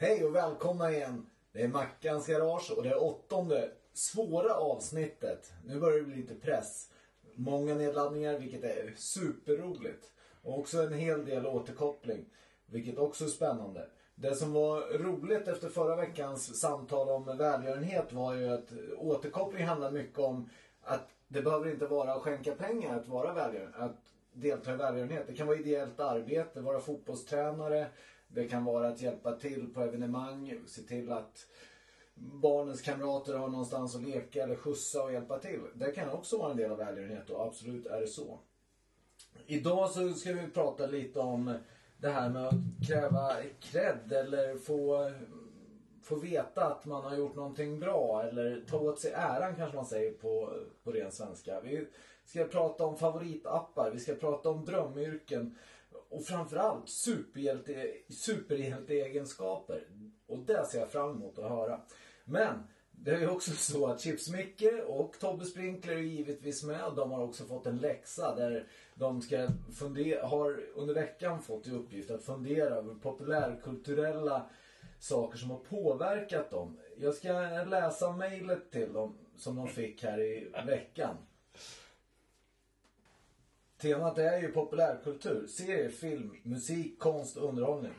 Hej och välkomna igen. Det är Mackans garage och det är åttonde svåra avsnittet. Nu börjar det bli lite press. Många nedladdningar vilket är superroligt. Och också en hel del återkoppling. Vilket också är spännande. Det som var roligt efter förra veckans samtal om välgörenhet var ju att återkoppling handlar mycket om att det behöver inte vara att skänka pengar att vara välgörande. Att delta i välgörenhet. Det kan vara ideellt arbete, vara fotbollstränare. Det kan vara att hjälpa till på evenemang, se till att barnens kamrater har någonstans att leka eller skjutsa och hjälpa till. Det kan också vara en del av välgörenhet och absolut är det så. Idag så ska vi prata lite om det här med att kräva cred eller få, få veta att man har gjort någonting bra eller ta åt sig äran kanske man säger på, på ren svenska. Vi ska prata om favoritappar, vi ska prata om drömyrken och framförallt superhjälte, superhjälteegenskaper. Och det ser jag fram emot att höra. Men det är ju också så att Chips-Micke och Tobbe Sprinkler är givetvis med. De har också fått en läxa där de ska fundera, har under veckan fått i uppgift att fundera över populärkulturella saker som har påverkat dem. Jag ska läsa mejlet till dem som de fick här i veckan. Temat är ju populärkultur. Serier, film, musik, konst och underhållning.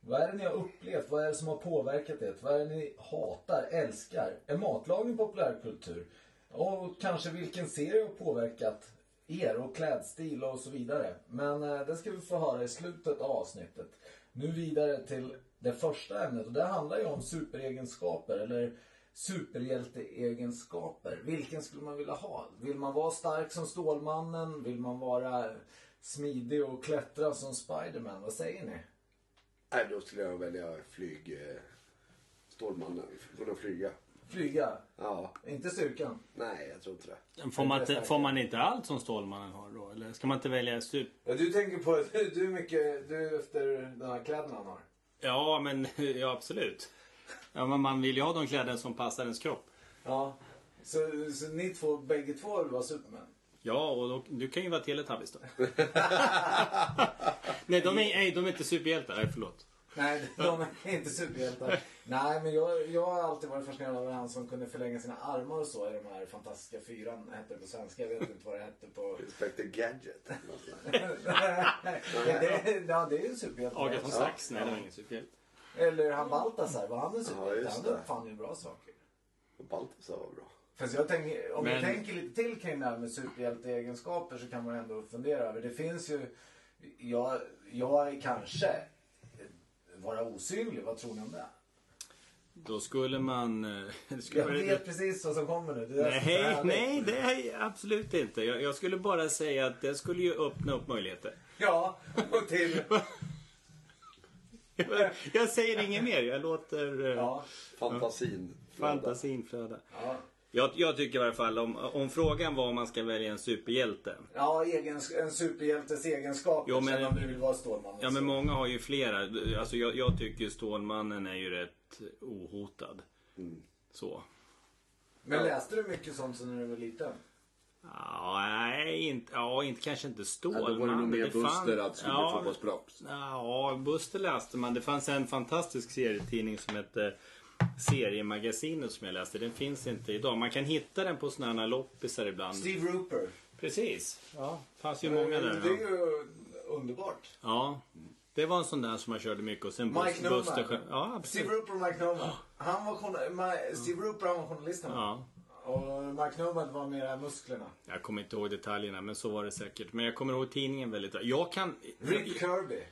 Vad är det ni har upplevt? Vad är det som har påverkat er? Vad är det ni hatar, älskar? Är matlagning populärkultur? Och kanske vilken serie har påverkat er och klädstil och så vidare. Men eh, det ska vi få höra i slutet av avsnittet. Nu vidare till det första ämnet och det handlar ju om superegenskaper eller superhjälteegenskaper. Vilken skulle man vilja ha? Vill man vara stark som Stålmannen? Vill man vara smidig och klättra som Spiderman? Vad säger ni? Nej, då skulle jag välja flyg... Eh, Stålmannen. Kunna flyga. Flyga? Ja. Inte styrkan? Nej, jag tror inte det. Får man, inte, får man inte allt som Stålmannen har då? Eller ska man inte välja stup? Ja, du tänker på... Du, du är mycket... Du är efter de här kläderna han har. Ja, men ja, absolut. Ja, men man vill ju ha de kläder som passar ens kropp. Ja. Så, så ni två, bägge två vill vara Superman? Ja, och då, du kan ju vara Teletubbies då. nej, de är, nej, de är inte superhjältar. Nej, förlåt. Nej, de är inte superhjältar. Nej, men jag, jag har alltid varit fascinerad av han som kunde förlänga sina armar och så i de här fantastiska fyran. Hette det på svenska. Jag vet inte vad det hette på... Inspector Gadget. Nej, det, ja, det är ju en superhjälte. Aga von Sax. Nej, det var ingen superhjälte. Eller han Baltasar, var han en Ja, superhjälte? just han det. uppfann ju bra saker. Baltasar var bra. Fast jag tänker, om Men- tänker lite till kring det här med superhjälteegenskaper så kan man ändå fundera över. Det finns ju, jag, jag är kanske vara osynlig. Vad tror ni om det? Då skulle man... eh, det skulle Jag vara- vet precis vad som kommer nu. Det är så Nej, härligt. nej, det är absolut inte. Jag, jag skulle bara säga att det skulle ju öppna upp möjligheter. Ja, och till... Jag, jag säger inget mer. Jag låter eh, Ja, Fantasin. fantasin flöda. ja. Jag, jag tycker i alla fall om, om frågan var om man ska välja en superhjälte. ja egen, en superhjältes egenskaper. Jo, men- om du vill vara Stålmannen. Ja men många har ju flera. Alltså jag, jag tycker Stålmannen är ju rätt ohotad. Så. men läste du mycket sånt sen när du var liten? Ja, nej, inte, ja, inte, kanske inte Ja, Stålmannen. då var det nog mer Buster att skulle ja, fotbollsproffs. Ja, Buster läste man. Det fanns en fantastisk serietidning som hette Seriemagasinet som jag läste. Den finns inte idag. Man kan hitta den på sådana här loppisar ibland. Steve Rooper. Precis. Ja, fanns ju många där. Det är Ja. ju underbart. ja. Det var en sån där som man körde mycket och sen Mike. Buster själv. Ja, absolut. Steve Rooper och Mike Noman. Han var Steve Rooper han var journalisten. Ja. Och Noman var mera musklerna. Jag kommer inte ihåg detaljerna men så var det säkert. Men jag kommer ihåg tidningen väldigt bra. Jag kan... Rick Kirby.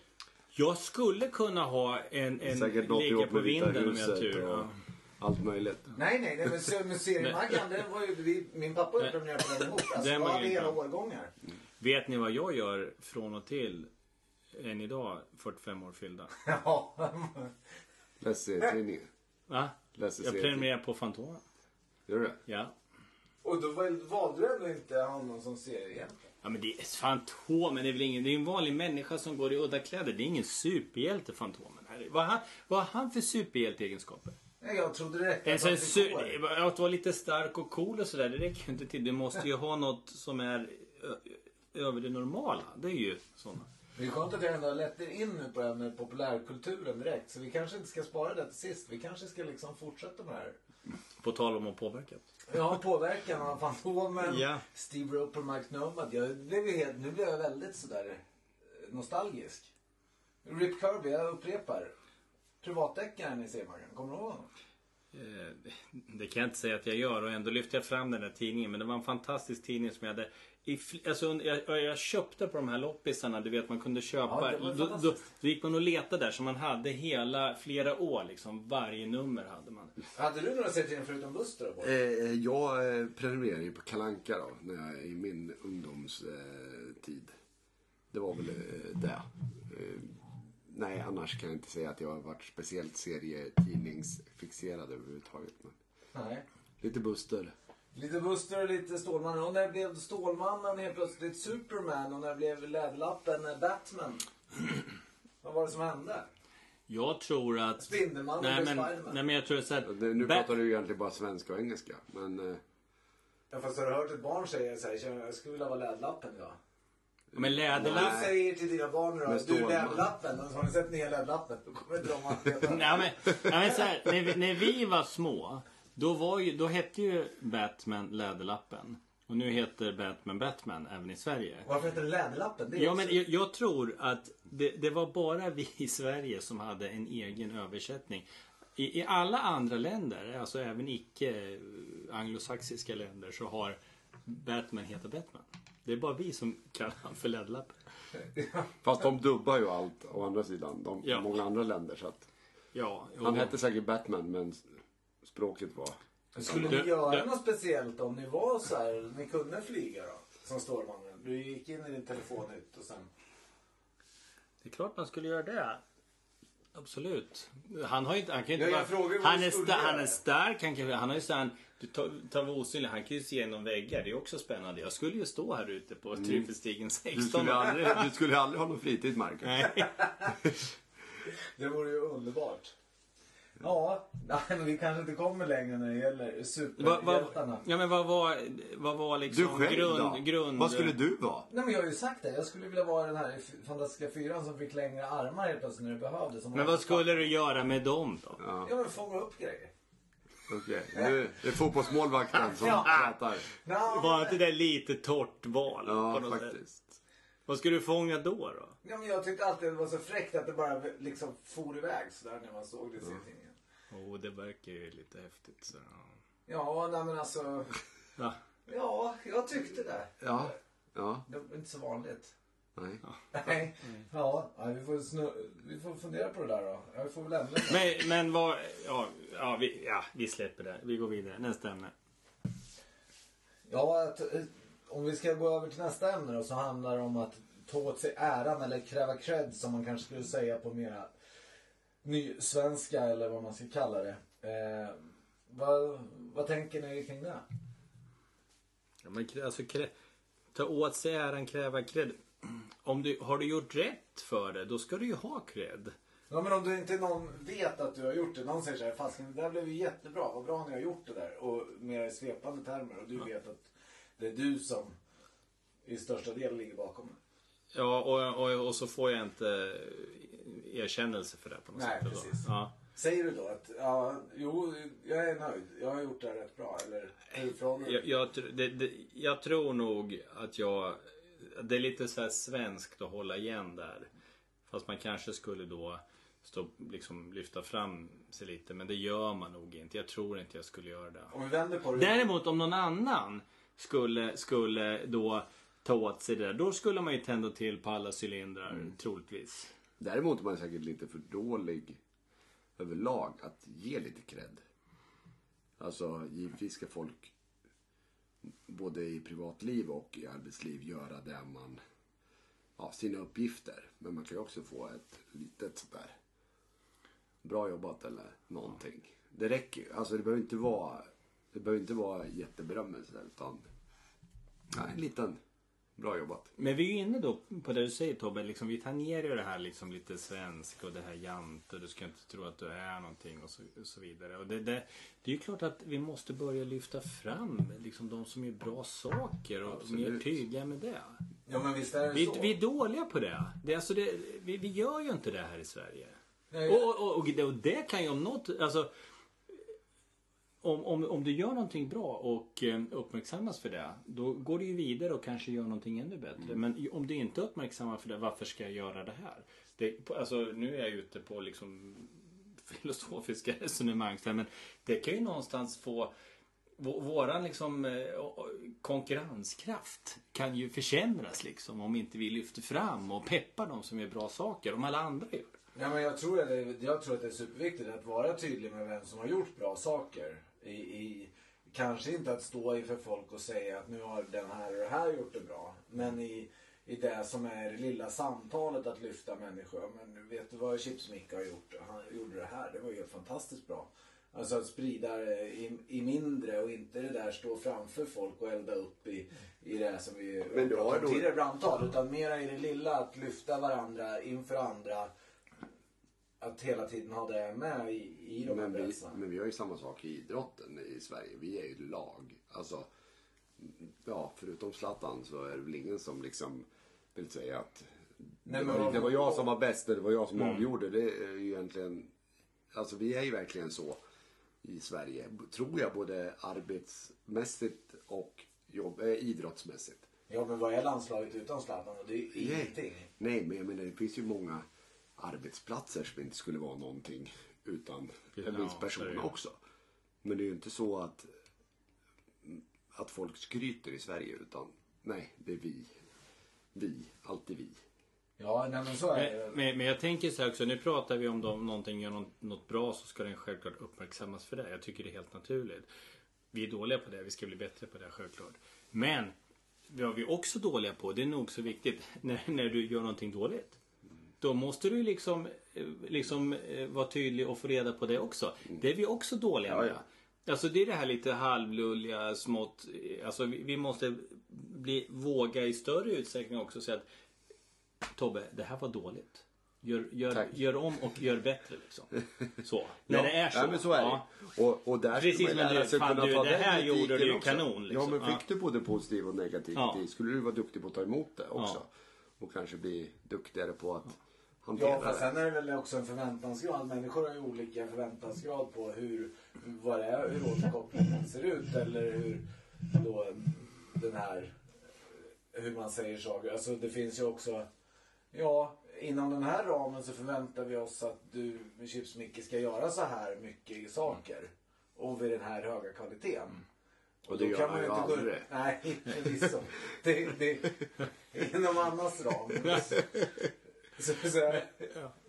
Jag skulle kunna ha en, en ligga på vinden om jag har tur. och allt möjligt. Nej, nej, nej men, men seriemaggan, den var ju, vi, min pappa gjorde premiär på den ihop. Alltså, Den var hade hela årgångar. Vet ni vad jag gör från och till än idag, 45 år fyllda? Ja. Läs serietidningen. Va? Läser Jag prenumererar på Fantomen. Gör du det? Ja. Och då valde du ändå inte honom som seriehjälte? Ja men det är Fantomen, det är väl ingen... Det är en vanlig människa som går i udda kläder. Det är ingen superhjälte Fantomen. Vad har han, vad har han för superhjälteegenskaper? Jag trodde det räckte En att att vara lite stark och cool och sådär, det räcker ju inte till. Du måste ju ha något som är över det normala. Det är ju sådana. Det är skönt att jag ändå er in nu på det här med populärkulturen direkt. Så vi kanske inte ska spara det till sist. Vi kanske ska liksom fortsätta med det här. På tal om att påverka. Ja, påverkan av Fantomen, Ja. Steve Roper, Mike Nomad. Jag blev ju helt, nu blev jag väldigt sådär eh, nostalgisk. Rip Kirby, jag upprepar. Privatdeckaren i serien kommer du ihåg honom? Eh, Det kan jag inte säga att jag gör och ändå lyfter jag fram den där tidningen. Men det var en fantastisk tidning som jag hade i, alltså, jag, jag köpte på de här loppisarna, du vet man kunde köpa. Ja, då, då, då gick man och letade där så man hade hela, flera år liksom. Varje nummer hade man. Hade du några serietidningar förutom Buster? då, Boy? Eh, jag eh, prenumererade ju på Kalanka då, när jag, i min ungdomstid. Eh, det var väl eh, det. Eh, nej, annars kan jag inte säga att jag har varit speciellt serietidningsfixerad överhuvudtaget. Men Nej. lite Buster. Lite Buster och lite Stålmannen. Och när blev Stålmannen helt plötsligt Superman och när blev Läderlappen Batman? Vad var det som hände? Jag tror att... Spindelmannen Nej blev men, Spiderman. nej men jag tror så här, Det- Nu Bat- pratar du ju egentligen bara svenska och engelska. Men eh, Ja, fast har du hört ett barn säga så här, "Tjena, jag skulle vilja vara Läderlappen idag. Men Om Läderlapp... du säger till dina barn nu då, du. Läderlappen, har ni sett nya Läderlappen? Då kommer inte de att veta. Nej men, nej, men så här, när, vi, när vi var små. Då, var ju, då hette ju Batman Läderlappen. Och nu heter Batman Batman även i Sverige. Varför heter det Läderlappen? Det Ja också- men jag, jag tror att det, det var bara vi i Sverige som hade en egen översättning. I, I alla andra länder, alltså även icke eh, anglosaxiska länder, så har Batman hetat Batman. Det är bara vi som kallar han för Läderlappen. fast de dubbar ju allt å andra sidan. De, Ja. Många andra länder. Så att, Ja, han och- hette säkert Batman men språket var... Skulle Du- ni göra något speciellt om ni var så här, ni kunde flyga då? Som Stålmannen. Du gick in i din telefonhytt och sen... Det är klart man skulle göra det. Absolut. Han har ju inte, han kan ju inte Ja, jag vara- frågar vad han, du är sta, han är stark, han, kan, han har ju så han, du tar, tar osynlig, han kan ju se genom väggar. Det är också spännande. Jag skulle ju stå här ute på Tryffelstigen 16. Du skulle, aldrig, du skulle aldrig ha någon fritid Marcus. Nej. Det vore ju underbart. Ja, nej, men vi kanske inte kommer längre när det gäller superhjältarna. vad, ja men vad var, vad var liksom Du själv grund, då? grund... Vad skulle du vara? Nej men jag har ju sagt det. Jag skulle vilja vara den här fantastiska fyran som fick längre armar helt plötsligt när det behövdes. Men vad skulle du göra med dem då? Ja, Ja men fånga upp grejer. okej. Nu är det fotbollsmålvakten som Ja. pratar. Ja, Var inte det lite torrt val? Ja, något sätt? faktiskt. Vad skulle du fånga då? då? ja, men jag tyckte alltid det var så fräckt att det bara liksom for iväg sådär när man såg det i serietidningen. Oh, det verkar ju lite häftigt. Så. Ja, nej men alltså. Ja. Ja, jag tyckte det. Ja, ja, Det var inte så vanligt. nej. Nej. Ja, vi, får snu- vi får fundera på det där då. Ja, vi får väl ändra. Men, men vad... Ja, ja, vi, ja, vi släpper det. Vi går vidare. Nästa ämne. Ja, eh, om vi ska gå över till nästa ämne då så handlar det om att ta åt sig äran eller kräva cred som man kanske skulle säga på mera nysvenska eller vad man ska kalla det. Eh, vad, vad tänker ni kring det? Ja, men, alltså, krä, ta åt sig äran, kräva cred. Om du, har du gjort rätt för det, då ska du ju ha cred. Ja men om du inte någon vet att du har gjort det. Någon säger så här, fast det där blev ju jättebra. Vad bra ni har gjort det där. Och mer i svepande termer. Och du vet att det är du som i största del ligger bakom det. Ja, och, och, och så får jag inte erkännelse för det på något Nej, sätt. precis. Ja. Säger du då att ja, jo, jag är nöjd. Jag har gjort det här rätt bra. Eller hur Jag, jag, det, det, jag tror nog att jag... Det är lite så här svenskt att hålla igen där. Fast man kanske skulle då stå, liksom, lyfta fram sig lite. Men det gör man nog inte. Jag tror inte jag skulle göra det. Om vi vänder på det. Däremot om någon annan skulle, skulle då ta åt sig det där. Då skulle man ju tända till på alla cylindrar troligtvis. Däremot är man säkert lite för dålig överlag att ge lite cred. Alltså givetvis ska folk både i privatliv och i arbetsliv göra det man, ja, sina uppgifter. Men man kan ju också få ett litet sådär bra jobbat eller någonting. Det räcker ju. Alltså det behöver inte vara, det behöver inte vara jätteberömmelse utan nej, en liten bra jobbat. Men vi är ju inne då på det du säger Tobbe. Liksom, vi tangerar ju det här liksom lite svensk och det här jant och du ska inte tro att du är någonting och så, och så vidare. Och det, det, det är ju klart att vi måste börja lyfta fram liksom, de som gör bra saker och Absolut. mer tydliga med det. Ja men visst är det Vi, så. vi är dåliga på det. det, alltså det vi, vi gör ju inte det här i Sverige. Nej, Och, och, och, och, det, och det kan ju om något, alltså om, om, om du gör någonting bra och eh, uppmärksammas för det, då går du ju vidare och kanske gör någonting ännu bättre. Men om du inte uppmärksammar för det, varför ska jag göra det här? Det, alltså, nu är jag ute på liksom filosofiska resonemang, men det kan ju någonstans få vå- Våran liksom eh, konkurrenskraft kan ju försämras liksom om inte vi lyfter fram och peppar de som gör bra saker. Om alla andra gör. Ja, men jag, tror att det, jag tror att det är superviktigt att vara tydlig med vem som har gjort bra saker. I, i, kanske inte att stå inför folk och säga att nu har den här och det här gjort det bra. Men i, i det som är det lilla samtalet att lyfta människor. Men vet du vad Chips-Micke har gjort? Han gjorde det här. Det var ju helt fantastiskt bra. Alltså att sprida det i, i mindre och inte det där stå framför folk och elda upp i, i det som vi Men du har pratade om tidigare brandtal. Utan mera i det lilla att lyfta varandra inför andra att hela tiden ha det med i, i de här Men vi, berättelserna. men vi har ju samma sak i idrotten i Sverige. Vi är ju ett lag. Alltså, ja, förutom Zlatan så är det väl ingen som liksom vill säga att Nej, det, var, det var jag som var bäst, det var jag som avgjorde. Det är ju egentligen, alltså vi är ju verkligen så i Sverige. Tror jag både arbetsmässigt och jobb, eh, idrottsmässigt. Ja men vad är landslaget utan Zlatan? Och Det är ingenting. Nej, men jag menar det finns ju många arbetsplatser som inte skulle vara någonting utan en Ja, viss så är person det ju. också. Men det är ju inte så att, att folk skryter i Sverige utan nej, det är vi. Vi, alltid vi. Ja nej men så är det. Men, men, men jag tänker så här också, nu pratar vi om de, någonting gör något, något bra så ska den självklart uppmärksammas för det. Jag tycker det är helt naturligt. Vi är dåliga på det, vi ska bli bättre på det självklart. Men vad vi är också dåliga på, det är nog så viktigt, när, när du gör någonting dåligt. Då måste du ju liksom, eh, liksom eh, vara tydlig och få reda på det också. Det är vi också dåliga Ja, med. ja. Alltså det är det här lite halvlulliga, smått. eh, Alltså vi, vi måste bli, våga i större utsträckning också säga att Tobbe, det här var dåligt. Gör, gör, gör om och gör bättre liksom. Så. När det är så. Ja, men så är ja. det. Och, och där Precis, ska man lära du, sig kunna du, ta det här gjorde du ju också. kanon, liksom. Ja, men Ja. fick du både positiv och negativ Ja. kritik skulle du vara duktig på att ta emot det också. Ja. Och kanske bli duktigare på att hantera Ja fast sen är det väl också en förväntansgrad. Människor har ju olika förväntansgrad på hur, vad det är, hur återkopplingen ser ut. Eller hur då den här, hur man säger saker. Alltså det finns ju också, ja inom den här ramen så förväntar vi oss att du med Chips Micke ska göra så här mycket saker. Och vid den här höga kvaliteten. Och det då gör kan han ju inte gå- aldrig. Nej, förvisso. Det, det, inom Annas ram. Så, så,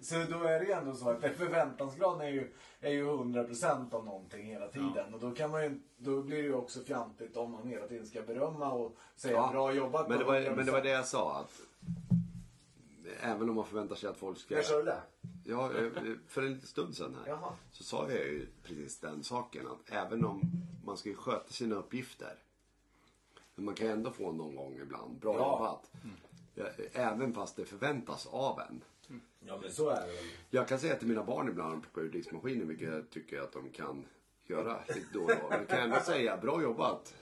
så då är det ju ändå så att förväntansgraden är ju, är ju 100% av någonting hela tiden. Och då, kan man ju, då blir det ju också fjantigt om man hela tiden ska berömma och säga Ja, bra jobbat. Men det, var, 100%. men det var det jag sa. Att även om man förväntar sig att folk ska... När sa du det? Ja, eh, för en liten stund sedan här. Jaha. Så sa jag ju precis den saken. Att även om man ska ju sköta sina uppgifter. Men man kan ju ändå få någon gång ibland. Bra Ja. jobbat. Ja, Även fast det förväntas av en. Ja men så är det. Jag kan säga till mina barn ibland ur diskmaskinen, vilket jag tycker att de kan göra lite då och då. Men kan ändå säga, bra jobbat.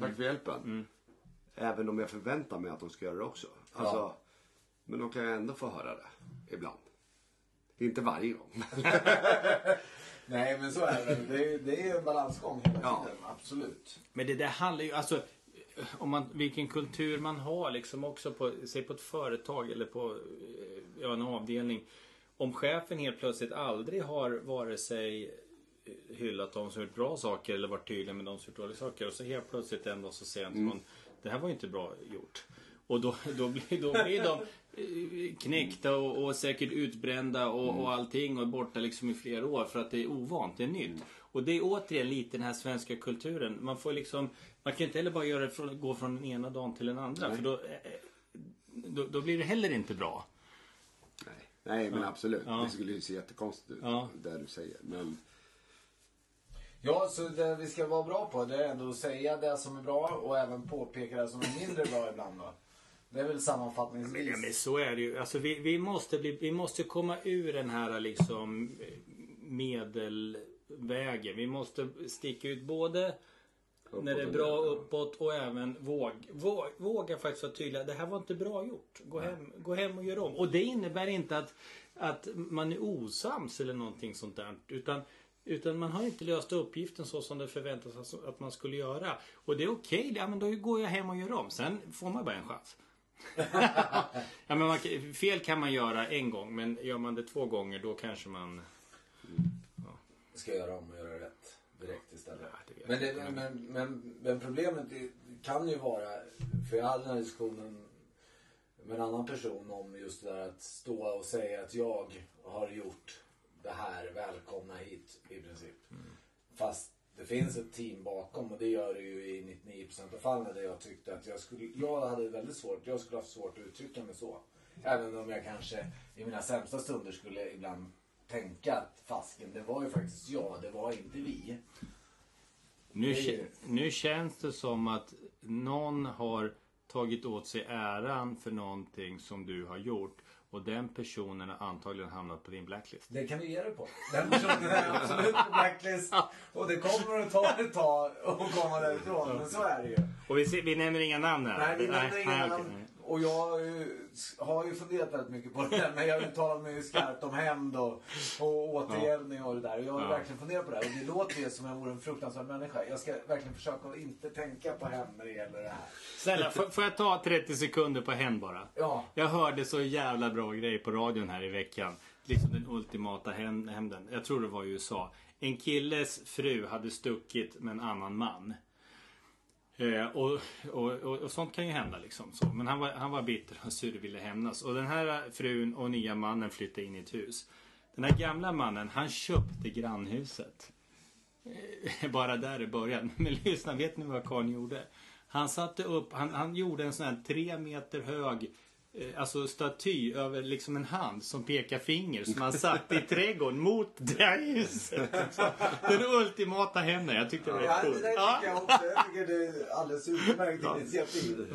Tack för hjälpen. Även om jag förväntar mig att de ska göra det också. Alltså, Ja. Men då kan jag ändå få höra det. Ibland. Inte varje gång. Nej men så är det. Det är, det är en balansgång hela Ja. tiden. Absolut. Men det där handlar ju, alltså om man, vilken kultur man har liksom också på, säg på ett företag eller på eh, ja, en avdelning. Om chefen helt plötsligt aldrig har vare sig eh, hyllat de som gjort bra saker eller varit tydlig med de som gjort dåliga saker och så helt plötsligt ändå så säger han till någon Det här var ju inte bra gjort. Och då, då, blir, då blir de eh, knäckta och, och säkert utbrända och, och allting och borta liksom i flera år för att det är ovant, det är nytt. Och det är återigen lite den här svenska kulturen. Man får liksom Man kan inte heller bara göra det från, gå från den ena dagen till den andra för då, eh, då, då blir det heller inte bra. Nej, Nej men absolut. Ja. Det skulle ju se jättekonstigt ut. Ja. Där du säger. Men Ja, så det vi ska vara bra på det är ändå att säga det som är bra och även påpeka det som är mindre bra ibland då. Det är väl sammanfattningsvis. Ja, men så är det ju. Alltså, vi, vi, måste bli, vi måste komma ur den här liksom eh, medelvägen. Vi måste sticka ut både Uppåt när det är bra uppåt och även våg, våg, våga faktiskt vara tydliga. Det här var inte bra gjort. Gå hem, gå hem och gör om. Och det innebär inte att, att man är osams eller någonting sånt där. Utan, utan man har inte löst uppgiften så som det förväntas att man skulle göra. Och det är okej. Ja, men då går jag hem och gör om. Sen får man bara en chans. ja, men man, fel kan man göra en gång. Men gör man det två gånger då kanske man... Ska göra om och göra rätt direkt istället. Ja, det men, det, men, men, men problemet kan ju vara, för jag hade den här diskussionen med en annan person om just det där att stå och säga att jag har gjort det här, välkomna hit i princip. Fast det finns ett team bakom och det gör det ju i 99% av fallen där jag tyckte att jag skulle, jag hade väldigt svårt, jag skulle haft svårt att uttrycka mig så. Även om jag kanske i mina sämsta stunder skulle ibland tänka att fasken, det var ju faktiskt jag, det var inte vi. Nu, ju- nu känns det som att någon har tagit åt sig äran för någonting som du har gjort. Och den personen har antagligen hamnat på din blacklist. Det kan vi ge det på. Den personen är absolut på blacklist. Och det kommer att ta ett tag att komma därifrån. Men så är det ju. Och vi, ser, vi nämner inga namn här. Nej, vi nämner inga namn. Och jag eh, har ju funderat väldigt mycket på det. Men jag uttalar mig ju skarpt om hämnd och, och återgäldning och det där. Och jag har Ja. verkligen funderat på det här. Och det låter ju som jag vore en fruktansvärd människa. Jag ska verkligen försöka att inte tänka på hämnd när det gäller det här. Snälla, får, jag ta 30 sekunder på hen bara? Ja. Jag hörde så jävla bra grej på radion här i veckan. Liksom den ultimata häm- hämnden. Jag tror det var i USA. En killes fru hade stuckit med en annan man. Eh, och, och, och, och sånt kan ju hända liksom. Så. Men han var, han var bitter och sur och ville hämnas. Och den här eh, frun och nya mannen flyttade in i ett hus. Den här gamla mannen, han köpte grannhuset. Eh, Bara där i början. Men lyssna, vet ni vad karln gjorde? Han satte upp, han, han gjorde en sån här tre meter hög Alltså staty över liksom en hand som pekar finger som han satte i trädgården mot det här huset. Den ultimata hämnden. Jag tyckte det var Ja, det coolt. Ja. tycker jag också. Jag tycker det är alldeles utmärkt initiativ.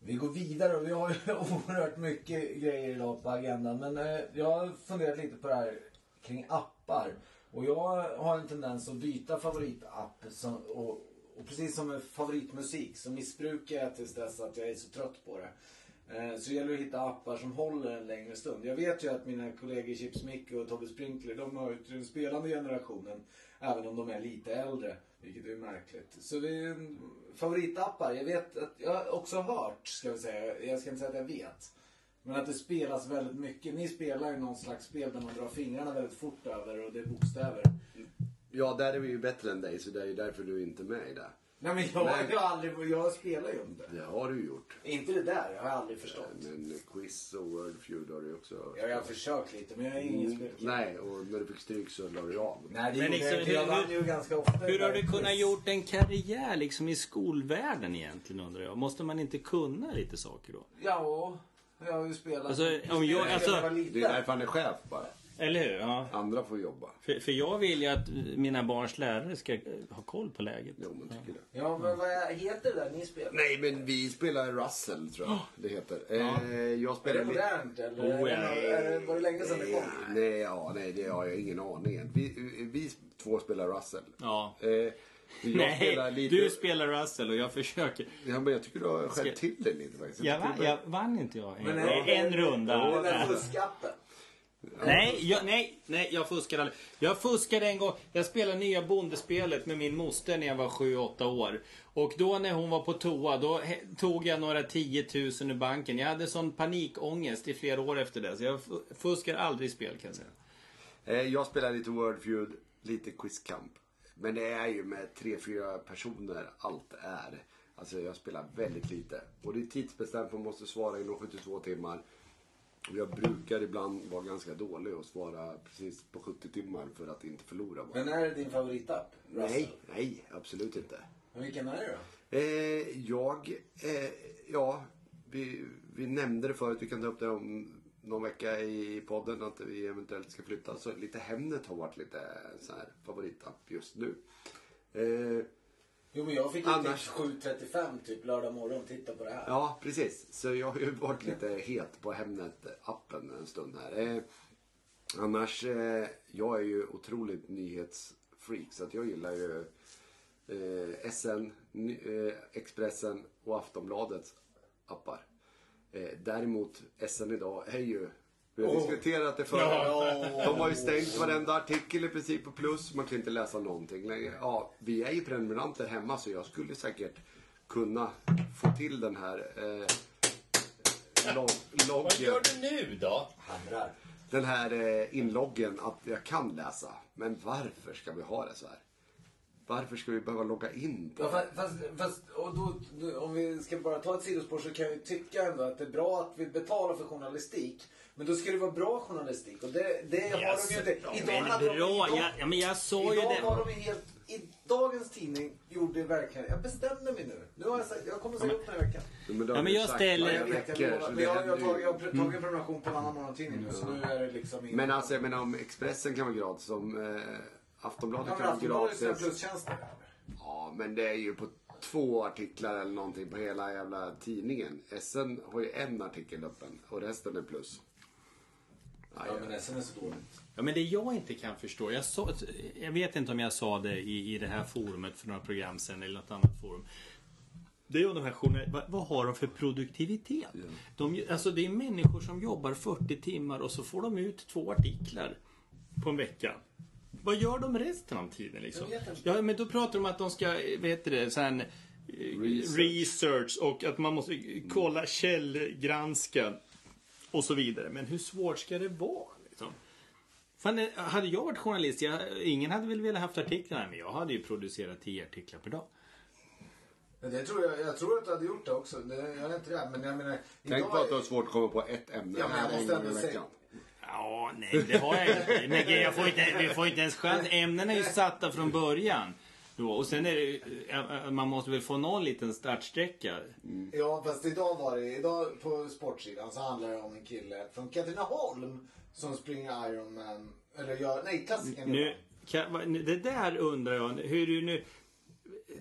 Vi går vidare och vi har ju oerhört mycket grejer idag på agendan. Men eh, jag har funderat lite på det här kring appar. Och jag har en tendens att byta favoritapp. Som, och, och precis som med favoritmusik så missbrukar jag tills dess att jag är så trött på det. Eh, så det gäller att hitta appar som håller en längre stund. Jag vet ju att mina kollegor Chips Micke och Tobbe Sprinkler, de hör ju till den spelande generationen. Även om de är lite äldre, vilket är märkligt. Så vi, favoritappar, jag vet att, jag har också hört, ska vi säga, jag ska inte säga att jag vet. Men att det spelas väldigt mycket. Ni spelar ju någon slags spel där man drar fingrarna väldigt fort över och det är bokstäver. Ja, där är vi ju bättre än dig så det är ju därför du är inte med i det. Nej men jag, har aldrig, jag spelar ju inte. Det har du gjort. Inte det där, jag har aldrig förstått. Men quiz och word feud har du också. Ja, jag har försökt lite men jag är ingen Mm, spelkille. Nej, och när du fick stryk så la du av. Nej, det Men liksom, jag inte. Jag hur- vann ju ganska ofta. Hur har du kunnat quiz. gjort en karriär liksom i skolvärlden egentligen undrar jag? Måste man inte kunna lite saker då? Ja, jag har ju spelat. Alltså, om jag- alltså- jag var Det är därför han är chef bara. Eller hur? Ja. Andra får jobba. För, för jag vill ju att mina barns lärare ska eh, ha koll på läget. Jo, men tycker det. Ja, men vad heter det där ni spelar? Nej, men vi spelar Russell tror jag det heter. Eh, jag Är spelar det lite... modernt eller? Oh, ja. är det, är det, var det länge sedan det kom? Nej, ja, nej, det har jag ingen aning. Vi, vi två spelar Russell. Ja. Eh, jag Nej, spelar lite... du spelar Russell och jag försöker. Ja, men jag tycker du har skällt till dig lite faktiskt. Jag, tycker va, jag vann inte jag en, Men en, runda. Den där fuskappen. Nej, jag, nej, nej, jag fuskade aldrig. Jag fuskade en gång. Jag spelade nya bondespelet med min moster när jag var 7-8 år. Och då när hon var på toa, då tog jag några 10 000 ur banken. Jag hade sån panikångest i flera år efter det. Så jag fuskar aldrig i spel kan jag säga. Eh, jag spelar lite Word Feud, lite Quiz Camp. Men det är ju med tre, fyra personer allt är. Alltså jag spelar väldigt lite. Och det är tidsbestämt, man måste svara inom 72 timmar. Jag brukar ibland vara ganska dålig och svara precis på 70 timmar för att inte förlora. Bara. Men är det din favoritapp? Russell? Nej, nej, absolut inte. Men vilken är det då? Eh, jag, eh, ja, vi, vi nämnde det förut, vi kan ta upp det om någon vecka i podden att vi eventuellt ska flytta. Så lite Hemnet har varit lite så här favoritapp just nu. Eh, Jo men jag fick ju Annars- tips 7.35 typ lördag morgon. Titta på det här. ja, precis. Så jag har ju varit lite het på Hemnet-appen en stund här. Eh, annars, eh, jag är ju otroligt nyhetsfreak så att jag gillar ju eh, SN, eh, Expressen och Aftonbladets appar. Eh, däremot SN idag är ju, vi har diskuterat det förut. De har ju stängt varenda artikel i princip på plus. Man kan inte läsa någonting längre. Ja, vi är ju prenumeranter hemma så jag skulle säkert kunna få till den här eh, log- Vad loggen gör du nu då? Hamrar. den här eh, inloggen att jag kan läsa. Men varför ska vi ha det så här? Varför ska vi behöva logga in på Ja, fast, fast, och då, om vi ska bara ta ett sidospår så kan jag ju tycka ändå att det är bra att vi betalar för journalistik. Men då ska det vara bra journalistik och det, det har de ju inte. Idag hade Men de- bra, idag- ja, ja, men jag sa ju Idag det. var de helt... I dagens tidning gjorde verkligen... Jag bestämde mig nu. Nu har jag sagt... Jag kommer att säga upp den här veckan. Men har Ja, men jag ställer- Jag vet, jag Men jag, jag, har tagit- jag har tagit en prenumeration på en annan morgontidning nu så nu är det liksom... ingen- Men alltså jag menar om Expressen kan vara gratis, om eh, Aftonbladet Ja, men kan vara Aftonbladet är gratis. plustjänster. Ja, men det är ju på två artiklar eller någonting på hela jävla tidningen. SN har ju en artikel öppen och resten är plus. Ja, men SN är så dåligt. Ja, men det jag inte kan förstå. Jag, sa, jag vet inte om jag sa det i, i det här forumet för några program sen eller något annat forum. Det är ju de här journal- vad, vad har de för produktivitet? De, alltså det är människor som jobbar 40 timmar och så får de ut två artiklar på en vecka. Vad gör de resten av tiden liksom? Ja, men då pratar de om att de ska, vad heter det, sen, research. research och att man måste kolla källgranska och så vidare. Men hur svårt ska det vara? Liksom? Fan, eh, hade jag varit journalist, jag, ingen hade väl velat haft artiklarna, men jag hade ju producerat 10 artiklar per dag. Det tror jag, jag tror att du hade gjort det också. Det, jag är inte det. Men jag menar... Tänk idag på att är- du har svårt att komma på ett ämne Ja, men jag måste ändå säga-. Ja, nej, det har jag inte. Men jag får inte, vi får inte ens chans. Ämnena är ju satta från början. Då. Och sen är det ju- eh, man måste väl få någon liten startsträcka. Ja, fast idag var det... Idag på sportsidan så handlar det om en kille från Katrineholm som springer Ironman. Eller gör... Nej, klassikern. Nu, kan, va- det där undrar jag, hur du nu...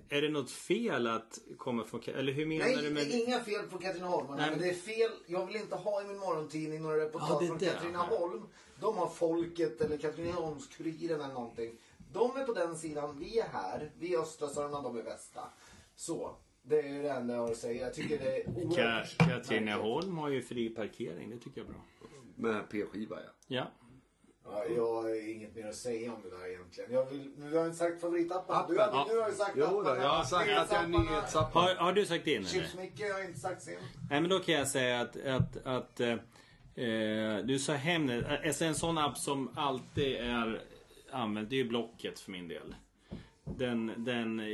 Är det något fel att komma från... Eller hur menar Nej, du det med... är inga fel på Katrineholm. Nej, Men det är fel. Jag vill inte ha i min morgontidning några Ja, reportage det är från det. Katrineholm. De har Folket eller Katrineholms-Kuriren eller någonting. De är på den sidan. Vi är här. Vi är östra Sörmland, de är västra. Så. Det är ju det enda jag har att säga. Jag tycker det är Ka- oerhört Katrineholm har ju fri parkering, det tycker jag är bra. Med p-skiva ja. Ja. Ja, jag har inget mer att säga om det där egentligen. Jag vill, vi har inte sagt favoritappen. Du, har, du har ju sagt Jo appen. jag har sagt att jag är nyhetsapp. Har, har du sagt in eller? Chips-Micke har inte sagt sin. Nej men då kan jag säga att, att, att eh, eh, du sa hem det. Alltså en sån app som alltid är använd, det är ju Blocket för min del. Den, den eh,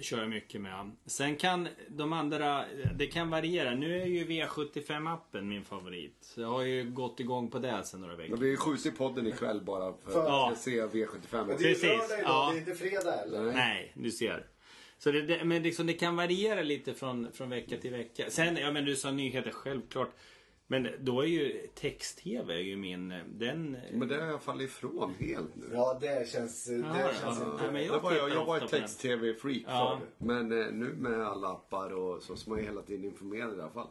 kör jag mycket med. Sen kan de andra, det kan variera. Nu är ju V75-appen min favorit. Jag har ju gått igång på det sen några Men veckor. vi är skjuts i podden ikväll bara för att Ja. se V75. Men det är Precis, ju lördag idag, ja. det är inte fredag eller? Nej, du ser. Så det, det, men liksom, det kan variera lite från, från vecka till vecka. Sen, ja men du sa nyheter, självklart. Men då är ju text-tv är ju min, den... Men det har jag fallit ifrån helt nu. Ja, det känns... Det Ja, känns ja. inte... Ja, men det jag var jag, jag var ett text-tv-freak Ja. förr. Men eh, nu med alla appar och så, så man är hela tiden informerad i alla fall.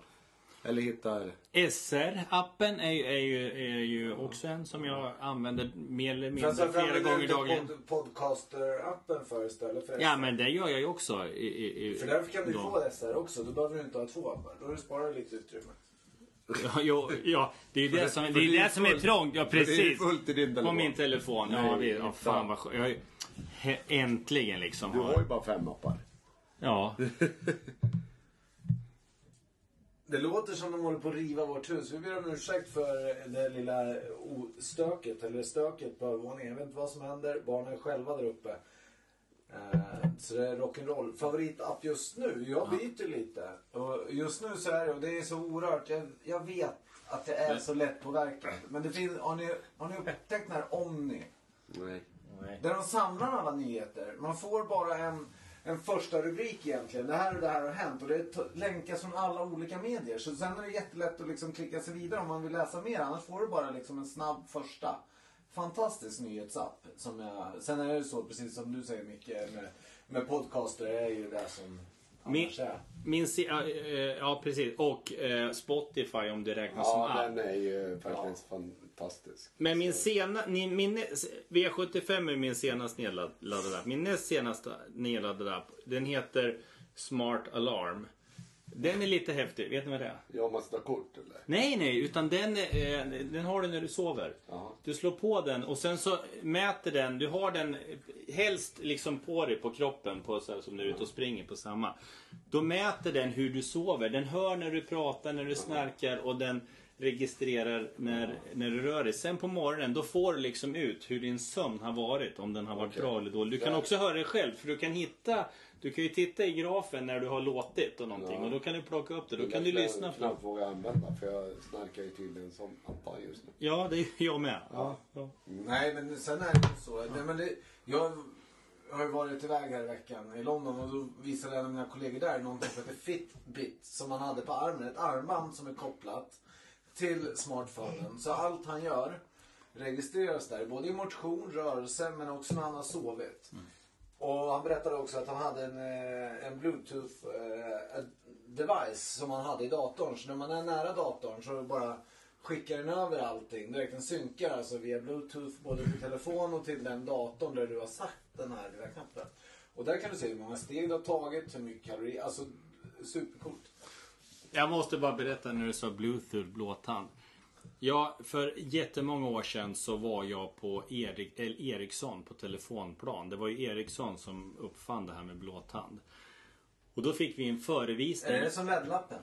Eller hittar... SR-appen är, ju- är, ju, är ju också en som jag använder mer eller mindre flera använder gånger dagligen. inte pod, podcaster-appen för istället för Ja SR? men det gör jag ju också. I, i, i, För därför kan du då. få SR också. Då behöver du inte ha två appar. Då har du sparat lite utrymme. Ja, jo, ja, det är det som, det är det som är trångt. Ja, för det är precis. fullt i din På telefon. min telefon. Ja, vi, ja fan vad skönt. Jag he- äntligen liksom. Du har ju bara fem appar. Ja. Det låter som de håller på att riva vårt hus. Vi ber om ursäkt för det lilla stöket, eller stöket på övervåningen. Jag vet inte vad som händer. Barnen är själva där uppe. Eh, Så det är rock'n'roll. Favoritapp just nu? Jag byter lite. Och just nu så är det, och det är så oerhört. Jag, jag vet att det är så lätt påverkat. Men det finns, har ni, har ni upptäckt den här Omni? Nej. Där de samlar alla nyheter. Man får bara en, en första rubrik egentligen. Det här och det här har hänt. Och det länkas från alla olika medier. Så sen är det jättelätt att liksom klicka sig vidare om man vill läsa mer. Annars får du bara liksom en snabb första. Fantastisk nyhetsapp. Som jag, sen är det så, precis som du säger Micke, med, med podcaster är ju det som Min, min, ja, eh, ja precis. Och eh, Spotify om det räknas som Ja, app. den är ju faktiskt fan fantastisk. Men min sena, ni- min, nä- V75 är min senast nedladdade app. Min näst senaste nedladdade app, den heter Smart Alarm. Den är lite häftig, vet ni vad det är? Ja, man ska ta kort eller? Nej, nej, utan den, eh, den har du när du sover. Jaha. Du slår på den och sen så mäter den, du har den helst liksom på dig på kroppen på så här, som du är ute och springer på samma. Då mäter den hur du sover. Den hör när du pratar, när du snarkar och den registrerar när, när du rör dig. Sen på morgonen då får du liksom ut hur din sömn har varit. Om den har varit Okej. bra eller dålig. Du kan också höra det själv för du kan hitta du kan ju titta i grafen när du har låtit och någonting Ja. och då kan du plocka upp det. Då Det kan du lyssna Jag på knappt vågar använda för jag snarkar ju tydligen som attan just nu. Ja, det är jag med. Ja. Ja. Nej, men sen är det ju så. Nej, men det, jag har ju varit iväg här i veckan i London och då visade en av mina kollegor där någonting som heter Fitbit som han hade på armen. Ett armband som är kopplat till smartphonen. Så allt han gör registreras där. Både i motion, rörelse men också när han har sovit. Och han berättade också att han hade en, eh, en bluetooth eh, device som han hade i datorn. Så när man är nära datorn så bara skickar den över allting. Direkt den synkar alltså via bluetooth både till telefon och till den datorn där du har satt den här lilla knappen. Och där kan du se hur många steg du har tagit, hur mycket kalorier. Alltså supercoolt. Jag måste bara berätta när du sa bluetooth blåtand. Ja, för jättemånga år sedan så var jag på Erik, Ericsson på telefonplan. Det var ju Ericsson som uppfann det här med blåtand. Och då fick vi en förevisning. Är det som LED-lappen?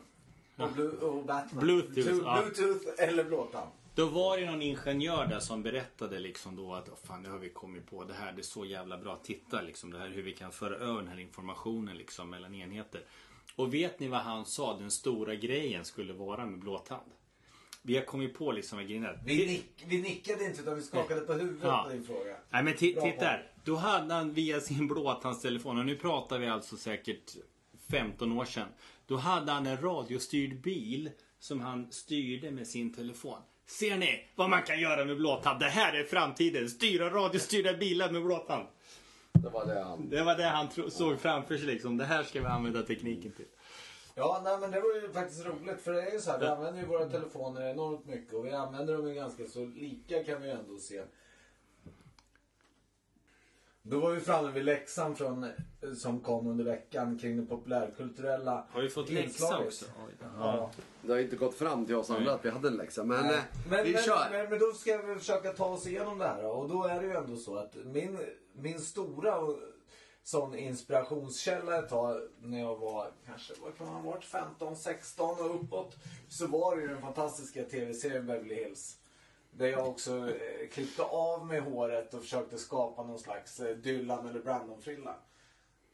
Och, och Batman? Bluetooth, Tu- ja. Bluetooth eller blåtand? Då var det någon ingenjör där som berättade liksom då att "Åh, fan, det har vi kommit på. Det här det är så jävla bra. Titta liksom det här hur vi kan föra över den här informationen liksom mellan enheter. Och vet ni vad han sa den stora grejen skulle vara med blåtand? Vi har kommit på liksom vad grejen är. Vi, nick, vi nickade inte utan vi skakade på huvudet Ja. på din fråga. Nej men titta här. Då hade han via sin blåtandstelefon, och nu pratar vi alltså säkert 15 år sedan. Då hade han en radiostyrd bil som han styrde med sin telefon. Ser ni vad man kan göra med blåtand? Det här är framtiden. Styra radiostyrda bilar med blåtand. Det var det han... Det var det han såg framför sig liksom. Det här ska vi använda tekniken till. Ja, nej, men det var ju faktiskt roligt för det är ju så här, vi använder ju våra telefoner enormt mycket och vi använder dem ju ganska så lika kan vi ju ändå se. Då var vi framme vid läxan från, som kom under veckan kring det populärkulturella Har vi fått läxa inslaget. också? Oj. Ja. Det har inte gått fram till oss andra att vi hade en läxa. Men, eh, men, vi men, kör. Men, men då ska vi försöka ta oss igenom det här då. Och då är det ju ändå så att min, min stora och- sån inspirationskälla ett tag när jag var kanske, vad kan man ha varit, 15, 16 och uppåt. Så var det ju den fantastiska tv-serien Beverly Hills. Där jag också eh, klippte av mig håret och försökte skapa någon slags eh, Dylan eller Brandon-frilla.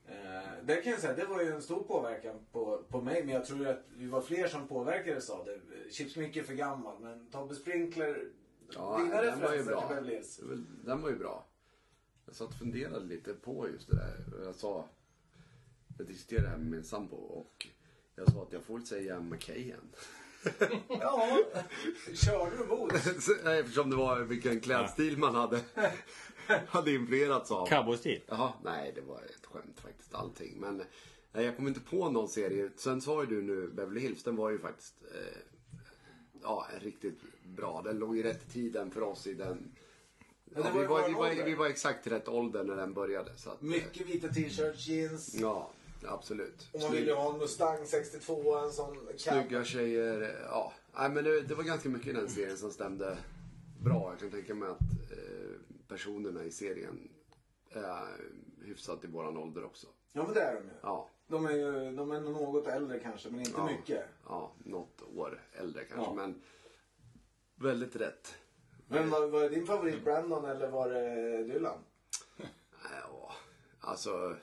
Eh, det kan jag säga, det var ju en stor påverkan på, på mig. Men jag tror att vi var fler som påverkades av det. Chips Micke är för gammal, men Tobbe Sprinkler, Ja, dina den var ju referenser bra. till Beverly Hills. Den var ju bra. Jag satt och funderade lite på just det där. Jag sa, jag diskuterade det här med min sambo och jag sa att jag får väl säga McKayen. Ja, körde du mot? Eftersom det var vilken klädstil man hade, hade influerats av. Cowboystil. Jaha, nej det var ett skämt faktiskt allting. Men nej, jag kom inte på någon serie. Sen sa ju du nu Beverly Hills, den var ju faktiskt eh, ja, riktigt bra. Den låg i rätt tiden för oss i den. Ja, var vi, var, vår vi, var, vi var exakt i rätt ålder när den började. Så att, eh, Mycket vita t-shirts, jeans. Ja, absolut. Och man ville ju ha en Mustang 62, en sån cab. Snygga tjejer. eh, Ja, nej, men det, det var ganska mycket i den serien som stämde bra. Jag kan tänka mig att eh, personerna i serien är hyfsat i våran ålder också. Ja men det är de ju. Ja. De är ju de är något äldre kanske, men inte Ja. mycket. Ja, något år äldre kanske. Ja. Men väldigt rätt. Men var, var det din favorit Brandon eller var det Dylan? Ja, alltså,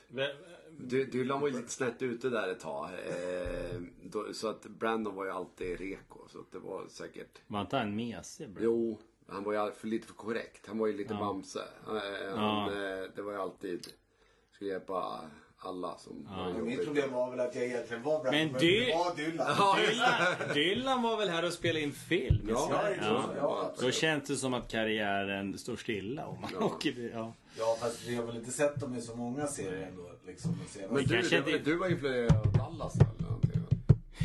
Dylan var ju lite snett ute där ett tag. Eh, då, så att Brandon var ju alltid reko. Så att det var säkert... Var inte han mesig? bro? Jo, han var ju för lite för korrekt. Han var ju lite Ja. bamse. Eh, han, eh, det var ju alltid... Skulle hjälpa alla som var Mitt problem var väl att jag egentligen var Brandon, Men Dy- det var Dylan. Ja, Dylan, Dylan var väl här och spelade in film? Ja, ja, ja, ja, Då känns det som att karriären står stilla om man Ja. åker... Ja. Ja fast vi har väl inte sett dem i så många serier ändå. Liksom. Men du, kanske du, inte- du var influerad av Dallas eller någonting?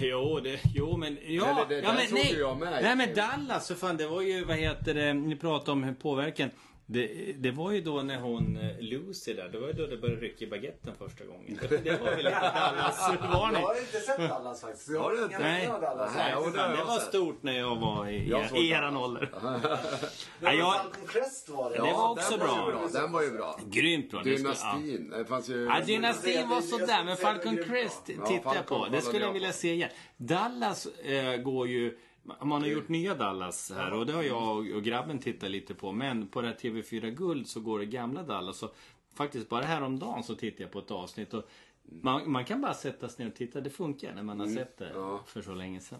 Jo, det, jo men... Ja, Eller det ja, men nej. jag med. Nej men Dallas, för fan det var ju, vad heter det, ni pratade om påverkan. Det, det var ju då när hon, eh, Lucy där, det var ju då det började rycka i baguetten första gången. Det, var väl lite Dallas-varning. Jag har inte sett Dallas faktiskt. Jag Har du inte? Nej. Dallas. Nej, det Det var sett. stort när jag var i, Jag i det. eran ålder. Men Ja, jag- Falcon Crest var det. det var också den bra. Var bra. Den var ju bra. Grymt bra. Ja. Dynastin. Det fanns ju... Ja, dynastin var sådär, men Falcon Crest. Ja, tittar jag på. Det skulle jag vilja se igen. Dallas eh, går ju... Man har gjort nya Dallas här och det har jag och- och grabben tittat lite på. Men på det här TV4 Guld så går det gamla Dallas. Så faktiskt bara häromdagen så tittade jag på ett avsnitt. Och man, man kan bara sätta sig ner och titta. Det funkar när man har sett det Mm. Ja. för så länge sedan.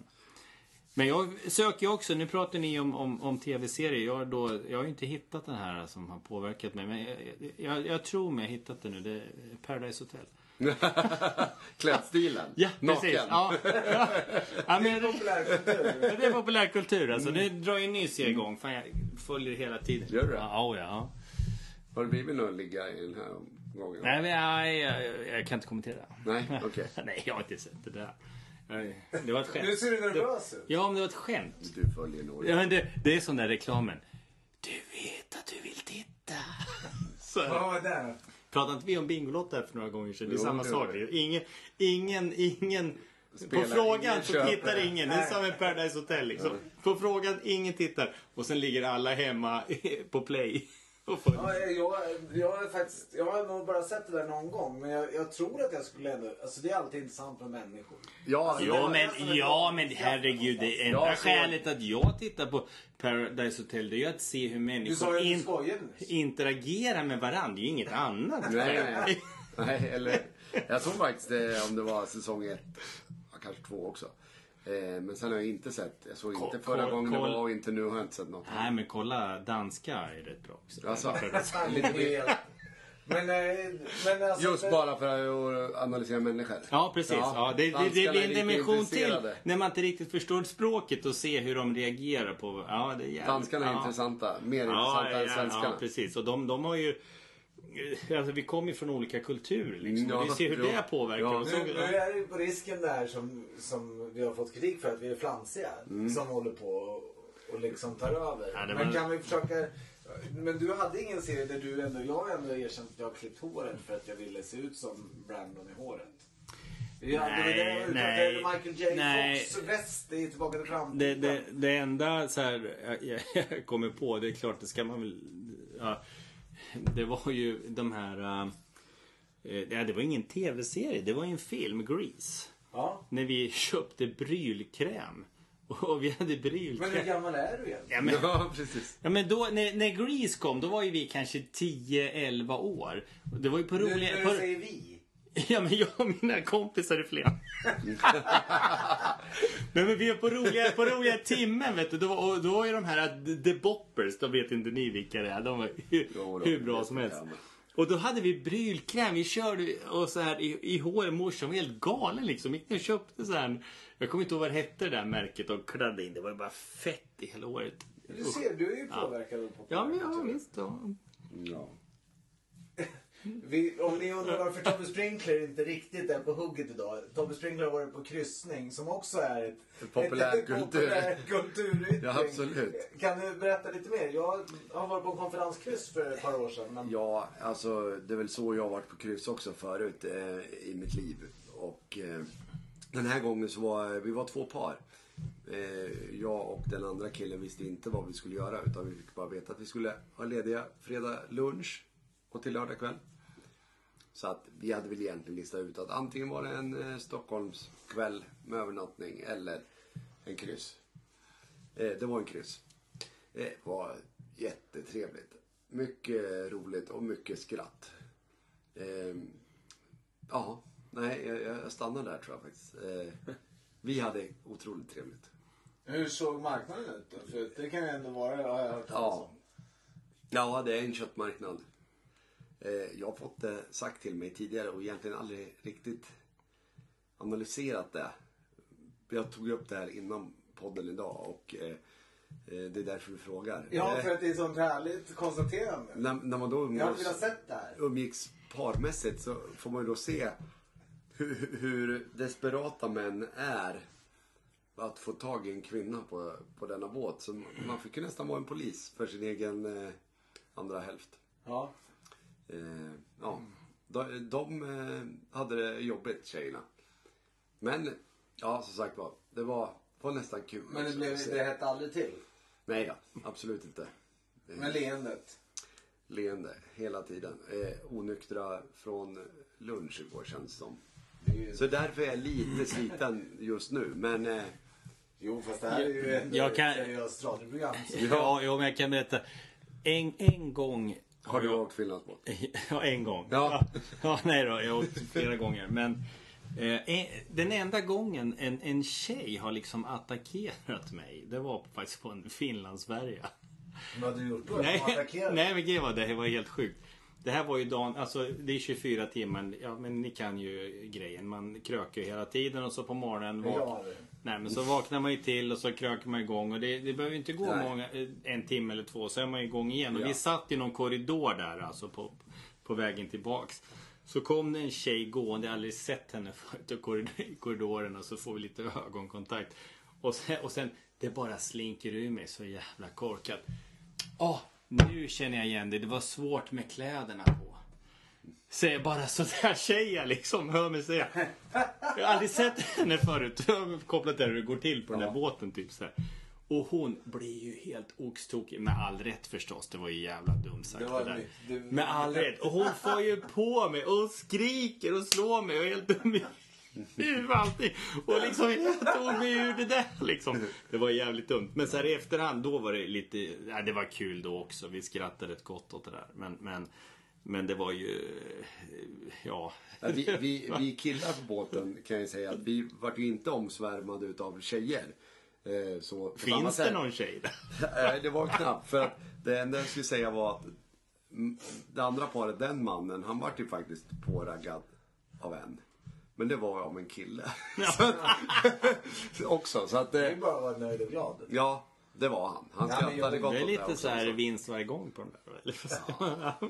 Men jag söker ju också, nu pratar ni om, om, om tv-serier. Jag, har då, jag har ju inte hittat den här som har påverkat mig. Men jag, jag, jag tror mig ha hittat den nu. Det är Paradise Hotel. Klädstilen. Ja, Naken. precis. Ja. Ja. Ja, men, Populärkultur. det är populärkultur alltså. Det drar ju serie igång. Fan, jag följer hela tiden. Gör du det? Ja, ja. Har det blivit någon ligga i den här gången? Nej, men jag, jag, jag kan inte kommentera. Nej, okej. Nej, jag har inte sett det där. Det var ett skämt. Nu ser du nervös ut. Ja, men det var ett skämt. Du följer nog. Ja, men det, det är sån där reklamen. Du vet att du vill titta. Så. Vad var det? Pratade inte vi om Bingolotto här för några gånger sedan? Det är Jo, samma det sak. det. Ingen, ingen, ingen... Spelar på frågan ingen, så köper. tittar ingen. Det är som med Paradise Hotel liksom. På frågan, ingen tittar. Och sen ligger alla hemma på play. Ja, jag, jag, har faktiskt, jag har nog bara sett det där någon gång. Men jag, jag tror att jag skulle ändå... Alltså det är alltid intressant med människor. Ja, Ja men, ja men herregud, det enda Ja, så- skälet att jag tittar på Paradise Hotel det är ju att se hur människor in, interagerar med varandra. Det är ju inget annat. Nej, nej. Nej, eller... Jag såg faktiskt eh, om det var säsong ett, kanske två också. Eh, men sen har jag inte sett, jag såg inte förra gången det var och inte nu har jag inte sett något. Nej men kolla, danska är rätt bra också. Alltså, Lite mer. Men, eh, men alltså, just bara för att analysera människor. Ja, precis. Ja, det, det, det danskarna blir är en dimension till när man inte riktigt förstår språket och se hur de reagerar på... Ja, det är jävligt, Danskarna är ja. intressanta, mer Ja, intressanta ja, än svenskarna. Ja, precis. Och de, de har ju... Alltså vi kommer ju från olika kulturer liksom. Ja, vi ser hur ja. det påverkar Ja. oss. Nu, nu är det på risken där som, som vi har fått kritik för att vi är flamsiga. Som håller på och, och liksom tar över. Ja, det men var- kan vi försöka... Men du hade ingen serie där du ändå... Jag har ändå erkänt att jag har klippt håret för att jag ville se ut som Brandon i håret. Hade Nej, det där, nej, nej, Michael J nej. Fox väst i Tillbaka till framtiden. Det, det, det enda så här, jag, jag kommer på, det är klart det ska man väl... Ja, det var ju de här... eh, ja, det var ingen tv-serie, det var ju en film, Grease. Ja. När vi köpte brylkräm. Och vi hade brylkräm. Men hur gammal är du egentligen? Ja, men, Ja, precis. ja, men då, när, när Grease kom, då var ju vi kanske 10-11 år. Det var ju på Nu roliga... när På, du säger vi. Ja, men jag och mina kompisar är fler. Nej, men vi är på roliga, på roliga timmen, vet du. Då, och då var ju de här The Boppers, de vet inte ni vilka det är. De var hur, Jo, då, hur bra som helst. Och då hade vi brylkräm, vi körde och så här i, i håret. Morsan var helt galen liksom. Gick och köpte så här. Jag kommer inte ihåg vad det hette det där märket och kladde in. Det var ju bara fett i hela håret. Du ser, du är ju påverkad av Ja, men ja, visst. Ja. Ja. Vi, om ni undrar varför Tobbe Sprinkler inte riktigt är på hugget idag. Tobbe Sprinkler har varit på kryssning som också är ett ett populärkulturyttring. Ja, absolut. Kan du berätta lite mer? Jag har varit på en konferenskryss för ett par år sedan. Men... Ja, alltså det är väl så jag har varit på kryss också förut eh, i mitt liv. Och eh, den här gången så var vi var två par. Eh, jag och den andra killen visste inte vad vi skulle göra utan vi fick bara veta att vi skulle ha lediga fredag lunch och till lördag kväll. Så att vi hade väl egentligen listat ut att antingen var det en eh, Stockholmskväll med övernattning eller en kryss. Eh, det var en kryss. Det var jättetrevligt. Mycket roligt och mycket skratt. Ehm, ja, nej, jag, jag stannar där tror jag faktiskt. Eh, vi hade otroligt trevligt. Hur såg marknaden ut då? För det kan ju ändå vara, har jag hört Ja. om. Ja, det är en köttmarknad. Eh, jag har fått det sagt till mig tidigare och egentligen aldrig riktigt analyserat det. Jag tog upp det här innan podden idag och eh, eh, det är därför vi frågar. Ja, Eh, för att det är sånt härligt konstaterande. när, när man då Jag hade umgås, velat sett det här. umgicks parmässigt så får man ju då se hur, hur desperata män är att få tag i en kvinna på, på denna båt. Så man fick ju nästan vara en polis för sin egen eh, andra hälft. Ja. Eh, ja, de, de eh, hade det jobbigt tjejerna. Men, ja som sagt var, det var, var nästan kul. Men det, blev, det hette aldrig till. Nej då, absolut inte. Med leendet. Leende hela tiden. Eh, onyktra från lunch igår känns det som. Det. Så därför är jag lite sliten just nu. Men eh, Jo, fast det här är ju ändå Jag kan- ett seriöst radioprogram. så- Ja, jo, men jag kan berätta. En, en gång har du åkt Finlandsbåt? Ja, en gång. Ja. ja nej då, jag har åkt flera gånger. Men eh, en- den enda gången en, en tjej har liksom attackerat mig, det var faktiskt på en Finlandsfärja. Vad hade du gjort då? Nej, nej men gud vad det var helt sjukt. Det här var ju dagen, alltså det är 24 timmar, ja men ni kan ju grejen. Man krökar ju hela tiden och så på morgonen Ja. Nej men så vaknar man ju till och så krökar man igång och det, det behöver ju inte gå Nej. många, eh, en timme eller två så är man igång igen. Och Ja. vi satt i någon korridor där alltså på, på vägen tillbaks. Så kom det en tjej gående, jag har aldrig sett henne förut i korrid- i korridoren och så får vi lite ögonkontakt. Och sen, och sen det bara slinker ur mig så jävla korkat. Åh, nu känner jag igen det. Det var svårt med kläderna på. Säger bara sådär jag liksom. Hör mig säga. Jag har aldrig sett henne förut. Jag har kopplat till hur det går till på den där båten typ så här. Och hon blir ju helt oxtokig. Med all rätt förstås. Det var ju jävla dumt sagt Det det där. det- Med all rätt. Och hon får ju på mig och skriker och slår mig och är helt dum i allting. Och liksom jag tog mig ur det där liksom. Det var jävligt dumt. Men så här i efterhand då var det lite, ja, det var kul då också. Vi skrattade rätt gott åt det där. Men, men, men det var ju, ja. Ja, vi, vi, vi killar på båten kan jag säga att vi vart ju inte omsvärmade utav tjejer. Eh, så Finns det någon tjej där? Det var knappt. För att det enda jag skulle säga var att det andra paret, den mannen, han vart ju faktiskt påraggad av en. Men det var av en kille. Så att- Också. Så att, Det är eh, bara att vara nöjd och glad. ja, det var han. Han Ja, skrattade jag- gott Det är lite så här vinst varje gång på den där. Eller?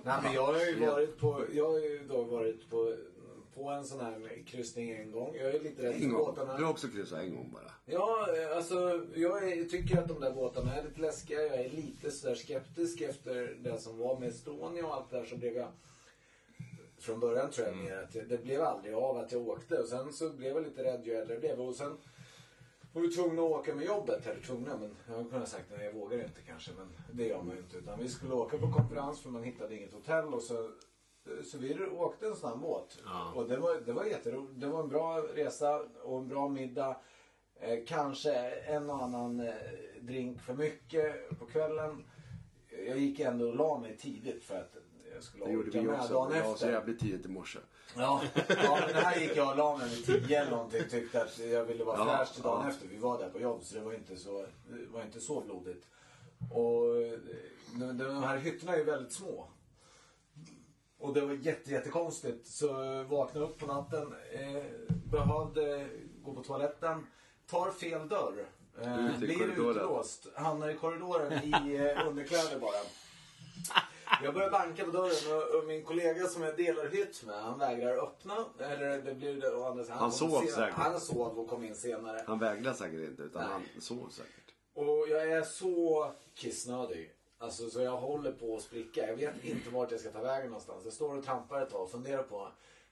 Nej, men jag har ju varit på, jag har ju då varit på, på en sån här kryssning en gång. Jag är lite rädd för båtarna. Du har också kryssat en gång bara. Ja, alltså jag är, tycker att de där båtarna är lite läskiga. Jag är lite sådär skeptisk efter det som var med Estonia och allt det där så blev jag från början tror jag mer att det, det blev aldrig av att jag åkte och sen så blev jag lite rädd ju äldre jag blev och sen var vi tvungna att åka med jobbet, eller tvungna men jag hade kunnat sagt nej jag vågar inte kanske men det gör man ju inte utan vi skulle åka på konferens för man hittade inget hotell och så så vi åkte en sån här båt. Ja. Och det var, det var jätteroligt. Det var en bra resa och en bra middag. Eh, kanske en och annan eh, drink för mycket på kvällen. Jag gick ändå och la mig tidigt för att jag skulle Det gjorde orka vi med också. dagen Jag var så efter. jävligt tidigt i morse. Ja, ja men här gick jag och la mig vid tio eller någonting. Tyckte att jag ville vara Ja, fräsch till dagen ja. efter. Vi var där på jobb så det var inte så, det var inte så blodigt. Och eh, de, de här hytterna är ju väldigt små. Och det var jätte, jättekonstigt. Så vaknade upp på natten, eh, behövde gå på toaletten, tar fel dörr. Eh, Ut i blir korridoren. utlåst, hamnar i korridoren i eh, underkläder bara. Jag börjar banka på dörren och, min kollega som jag delar hytt med, han vägrar öppna. Eller det blir det, å andra sidan, Han kom sov säkert. Han sov och kom in senare. Han vägrade säkert inte utan Nej. han sov säkert. Och jag är så kissnödig. Alltså så jag håller på att spricka. Jag vet inte vart jag ska ta vägen någonstans. Jag står och trampar ett tag och funderar på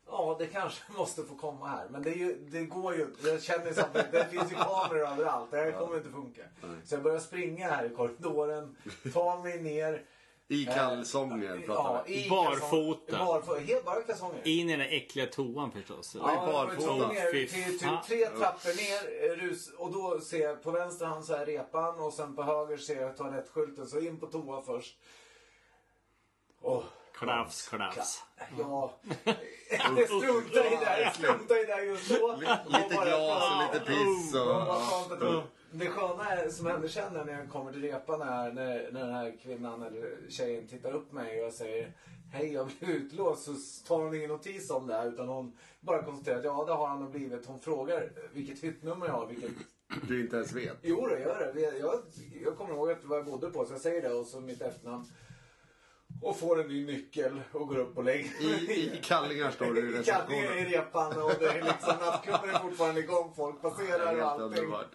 Ja, det kanske måste få komma här. Men det, är ju, det går ju inte. Jag känner samtidigt, det finns ju kameror överallt. Det här kommer inte funka. Så jag börjar springa här i korridoren, tar mig ner. I Eh, kalsonger ja, pratar vi. i Barfota. kalsong- Barfota. Helt bara kalsonger. In i den där äckliga toan förstås. Ja, jag var barfota. tvungen ner Fy till typ tre trappor ner. eh, Rus, och då ser jag på vänster hand så här repan och sen på höger ser jag toalettskylten. Så in på toa först. Åh, Klafs, klafs. Ja. Jag struntar i det. Jag struntar i det just då. Lite glas och lite piss och... Ja, vad skönt att det- Det sköna som händer sen när jag kommer till repan är när, när den här kvinnan eller tjejen tittar upp mig och jag säger Hej jag blev utlåst så tar hon ingen notis om det här utan hon bara konstaterar att ja det har han nog blivit. Hon frågar vilket hyttnummer jag har. Vilket... Du inte ens vet. Jo det gör det. Jag, jag kommer ihåg att vad jag bodde på så jag säger det och så mitt efternamn. Och får en ny nyckel och går upp och lägger I, i kallingar står du i I kallingar i repan och det är liksom nattklubben är fortfarande igång. Folk passerar och allting. underbart.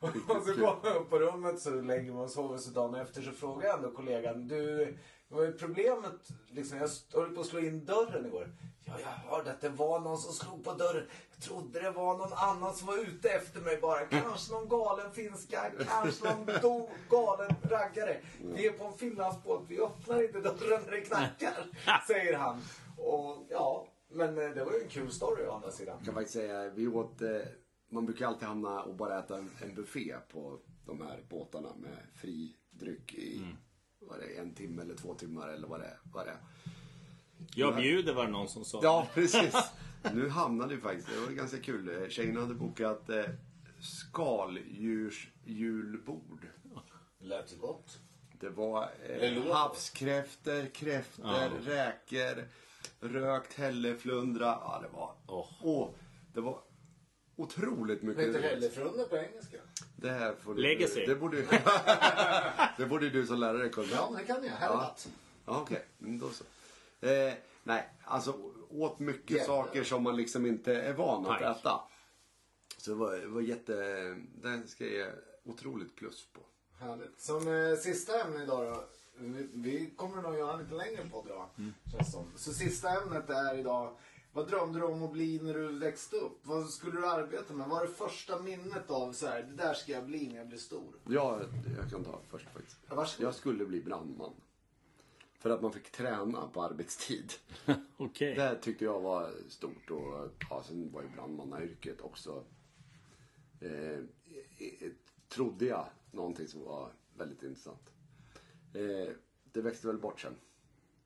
Och så går man upp på rummet så lägger man och sover så dagen efter så frågar jag ändå kollegan. Du, vad är problemet? Liksom, jag höll på att slå in dörren igår. Ja, jag hörde att det var någon som slog på dörren. Jag trodde det var någon annan som var ute efter mig bara. Kanske någon galen finska, kanske någon do, galen raggare. Vi är på en finlandsbåt, vi öppnar inte dörren när det knackar. Säger han. Och ja, men eh, det var ju en kul story å andra sidan. Jag kan faktiskt säga, vi åt, eh, man brukar alltid hamna och bara äta en, en buffé på de här båtarna med fri dryck i vad är det, en timme eller två timmar eller vad det är. Vad det är. Jag bjuder var det någon som sa. Ja, precis. Nu hamnade vi faktiskt, det var ganska kul. Tjejerna hade bokat eh, skaldjursjulbord. Lät ju gott. Det var Det eh, låter. havskräftor, kräftor, räkor, rökt hälleflundra. Ja, det var... Åh. Åh, det var otroligt Vad heter mycket. hällefrunde på engelska? Det här får du... Legacy. Det borde, det borde du som lärare kunna. Ja, det kan jag. Helvat. Ja, okej. Mm, Då så. Eh, nej, alltså åt mycket Jävlar. saker som man liksom inte är van att Tack. äta. Så det var, det var jätte... Det ska jag ge otroligt plus på. Härligt. Som eh, sista ämne idag då. Vi, vi kommer nog göra en lite längre podd idag. Känns som. Så sista ämnet är idag. Vad drömde du om att bli när du växte upp? Vad skulle du arbeta med? Vad är det första minnet av så här, det där ska jag bli när jag blir stor? Ja, jag kan ta först faktiskt. Ja, varsågod. Jag skulle bli brandman. För att man fick träna på arbetstid. Okej. Det tyckte jag var stort. Och ja, sen var ju brandmannayrket också. Eh, eh, trodde jag någonting som var väldigt intressant. Eh, det växte väl bort sen.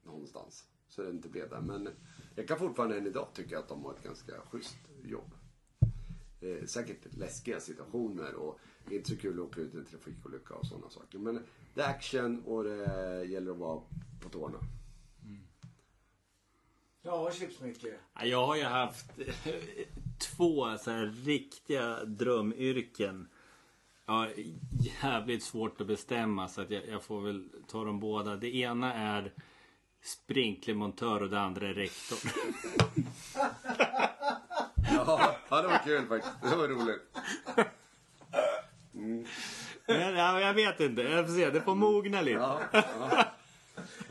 Någonstans. Så det inte blev det. Men jag kan fortfarande än idag tycka att de har ett ganska schysst jobb. Eh, säkert läskiga situationer och inte så kul att åka ut i en trafikolycka och sådana saker. Men det är action och det gäller att vara på tårna. Ja, Chips-Micke. Ja, Jag har ju haft två så här riktiga drömyrken. Ja, jävligt svårt att bestämma så att jag, jag får väl ta dem båda. Det ena är sprinklermontör och det andra är rektor. Ja, det var kul faktiskt. Det var roligt. Men, ja, jag vet inte, jag får se, det får mogna lite. Ja, ja.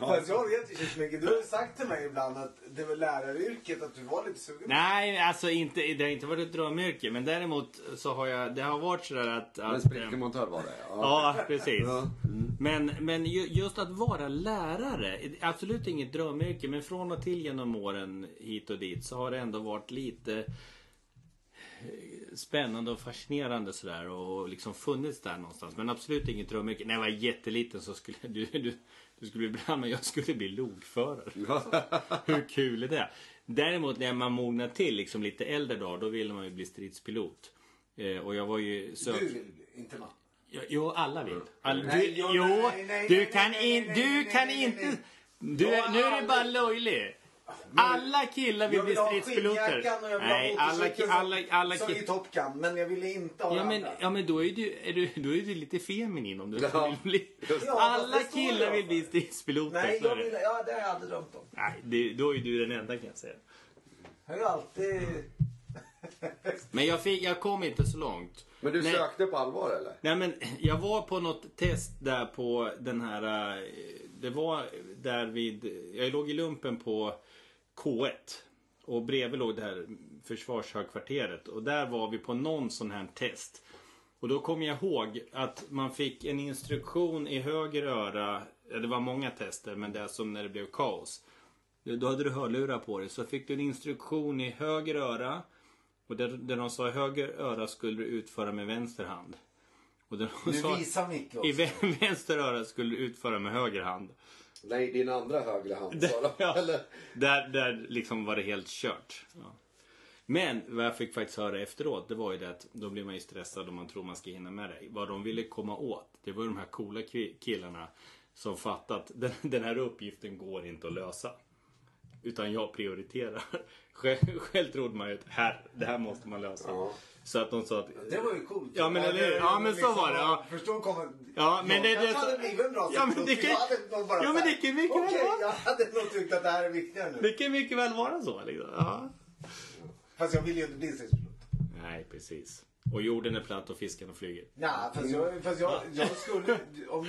Fast jag vet ju Chips-Micke, du har ju sagt till mig ibland att det var läraryrket, att du var lite sugen. Nej, alltså inte, det har inte varit ett drömyrke. Men däremot så har jag, det har varit sådär att... Men att sprinklermontör var det. Ja. Ja, precis. Ja. Men, men ju- just att vara lärare, absolut inget drömyrke, men från och till genom åren hit och dit så har det ändå varit lite eh, spännande och fascinerande sådär och liksom funnits där någonstans. Men absolut inget drömyrke. När jag var jätteliten så skulle du, du, du skulle bli brandman, jag skulle bli lokförare. Hur kul är det? Däremot när man mognar till liksom lite äldre dagar, då ville man ju bli stridspilot. Eh, och jag var ju sök... Du vill inte man. Jo, alla vill. All, Nej, du, jo, nej, nej, du kan in, nej, du kan nej, nej, inte... Du, nu är du bara löjlig. Alla killar vill Jag bli vill ha stridspiloter. skinnjackan och jag vill Nej, ha alla, motorcykeln alla, alla som i. Top Gun, men jag ville inte ha Ja men, andra. ja men då är du, är du, då är du lite feminin om du Ja, vill bli... Alla Ja, står killar vill bli stridspiloter. Nej, jag vill, ja, det har jag aldrig drömt om. Nej, det, då är du den enda kan jag säga. Jag har alltid... Men jag, fick, jag kom inte så långt. Men du Nej. sökte på allvar eller? Nej men jag var på något test där på den här... eh, Det var där vid... Jag låg i lumpen på K1. Och bredvid låg det här försvarshögkvarteret. Och där var vi på någon sån här test. Och då kommer jag ihåg att man fick en instruktion i höger öra. Ja, det var många tester men det är som när det blev kaos. Då hade du hörlurar på dig. Så fick du en instruktion i höger öra. Och där, där de sa höger öra skulle du utföra med vänster hand. Och där de Du sa visar Micke också. i vä- vänster öra skulle du utföra med höger hand. Nej, din andra högra hand sa. Ja. Eller? Där, där liksom var det helt kört. Ja. Men vad jag fick faktiskt höra efteråt det var ju det att då blir man ju stressad och man tror man ska hinna med det. Vad de ville komma åt det var de här coola ki- killarna som fattat att den, den här uppgiften går inte att lösa. Utan jag prioriterar. Själv, själv trodde man ju att här, det här måste man lösa. Ja. Så att de sa att... Det var ju coolt. Ja, men eller hur? Ja, men så var det, ja. Förstå kommer... Ja, men det- kanske hade blivit en bra Ja, men det kan- Jag hade nog bara Ja, men det kan mycket väl Okej, vara. jag hade nog tyckt att det här är viktigare nu. Det kan mycket väl vara så. Liksom. Ja. Fast jag vill ju inte bli stridspilot. Nej, precis. Och jorden är platt och fiskarna flyger. Nej, fast, jag, fast jag, jag skulle... Om,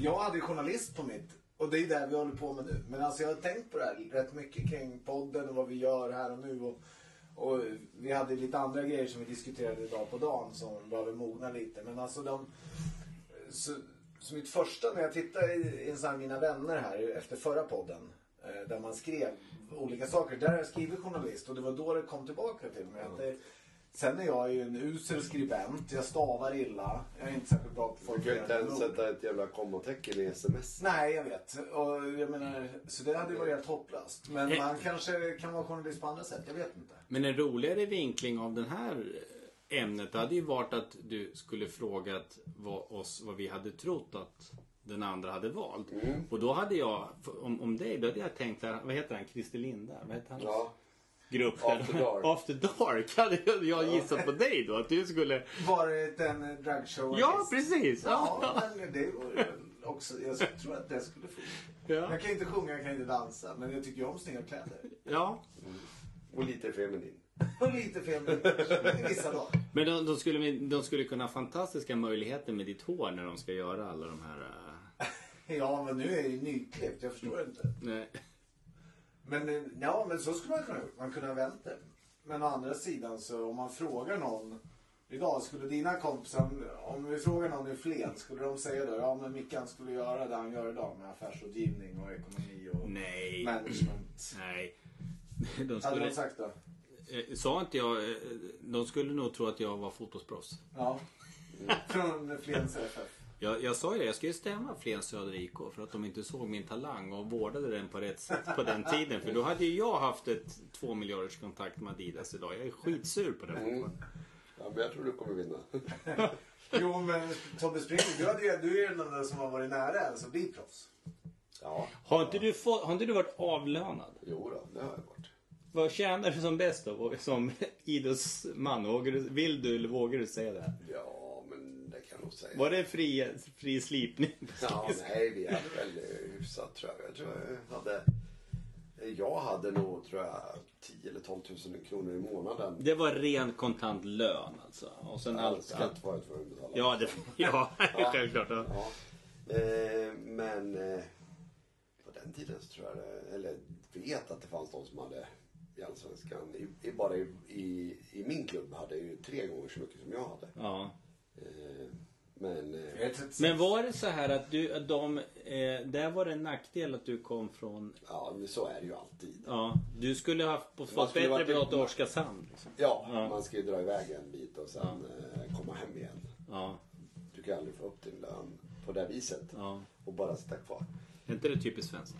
jag hade ju journalist på mitt. Och det är det vi håller på med nu. Men alltså jag har tänkt på det här rätt mycket kring podden och vad vi gör här och nu. Och, och vi hade lite andra grejer som vi diskuterade idag på dagen som behöver mogna lite. Men alltså de... Så, så mitt första, när jag tittade i, en sån här Mina vänner här efter förra podden. Eh, där man skrev olika saker. Där har jag skrivit journalist och det var då det kom tillbaka till mig. Att det, sen är jag ju en usel skribent. Jag stavar illa. Jag är inte särskilt bra på Du kan ju inte ens sätta ett jävla kommatecken i sms. Nej, jag vet. Och jag menar, så det hade ju varit helt hopplöst. Men Eh. man kanske kan vara journalist på andra sätt. Jag vet inte. Men en roligare vinkling av det här ämnet hade ju varit att du skulle frågat vad, oss vad vi hade trott att den andra hade valt. Mm. Och då hade jag, om, om dig, då hade jag tänkt, vad heter han, Christer Linda? Vad heter han? Ja. Grupp After Dark. After Dark hade jag- gissat på dig då, att du skulle... Varit en eh, dragshow Ja, precis! Ja, men det vore också... Jag tror att det skulle funka. Ja. Jag kan inte sjunga, jag kan inte dansa. Men jag tycker ju om snygga kläder. ja. Och lite feminin. Och lite fel vissa dagar. Men de, de, skulle, de skulle kunna ha fantastiska möjligheter med ditt hår när de ska göra alla de här... äh, Ja, men nu är jag ju nyklippt. Jag förstår inte. nej. Men eh, ja, men så skulle man kunna gjort. Man kunde ha vänt det. Men å andra sidan så om man frågar någon idag, skulle dina kompisar, om vi frågar någon i Flen, skulle de säga då, ja men Mickan skulle göra det han gör idag med affärsrådgivning och ekonomi och Nej. management. Nej. De Hade skulle, de sagt då? eh, sa inte jag... eh, De skulle nog tro att jag var fotbollsproffs. Ja. Från Flens FF. Jag, jag sa ju det, jag skulle stämma Flens Södra IK för att de inte såg min talang och vårdade den på rätt sätt på den tiden. För då hade ju jag haft ett två miljarders kontakt med Adidas idag. Jag är skitsur på det. Mm. Ja, men jag tror du kommer vinna. Jo men Tobbe Springer, du, hade du är ju den där som har varit nära ens att bli proffs. Ja. Har inte, du fått, har inte du varit avlönad? Jo då, det har jag varit. Vad tjänar du som bäst då? Som idrottsman? Vill du eller vågar du säga det? Ja, nog säga. Var det fri, fri slipning? Ja, nej, vi hade väl hyfsat tror jag. Jag tror jag hade... Jag hade nog, tror jag, 10 eller 12 000 kronor i månaden. Det var ren kontant lön alltså. Och sen All allt. skatt var jag tvungen att betala. Ja, det, ja självklart. Ja. Ja. Eh, men eh, på den tiden så tror jag det, eller vet att det fanns de som hade i Allsvenskan, i, i, bara i, i, i min klubb hade ju tre gånger så mycket som jag hade. Ja. Eh, men eh, Jag är 36. Men var det så här att du, de, eh, där var det en nackdel att du kom från, ja, men så är det ju alltid. ja, du skulle ha haft- fått Man skulle bättre betalt i Oskarshamn. Liksom. Ja, Ja. man ska ju dra iväg en bit och sen eh, komma hem igen. Ja, Du kan aldrig få upp din lön på det viset ja. och bara sitta kvar. Är inte det typiskt svenskt?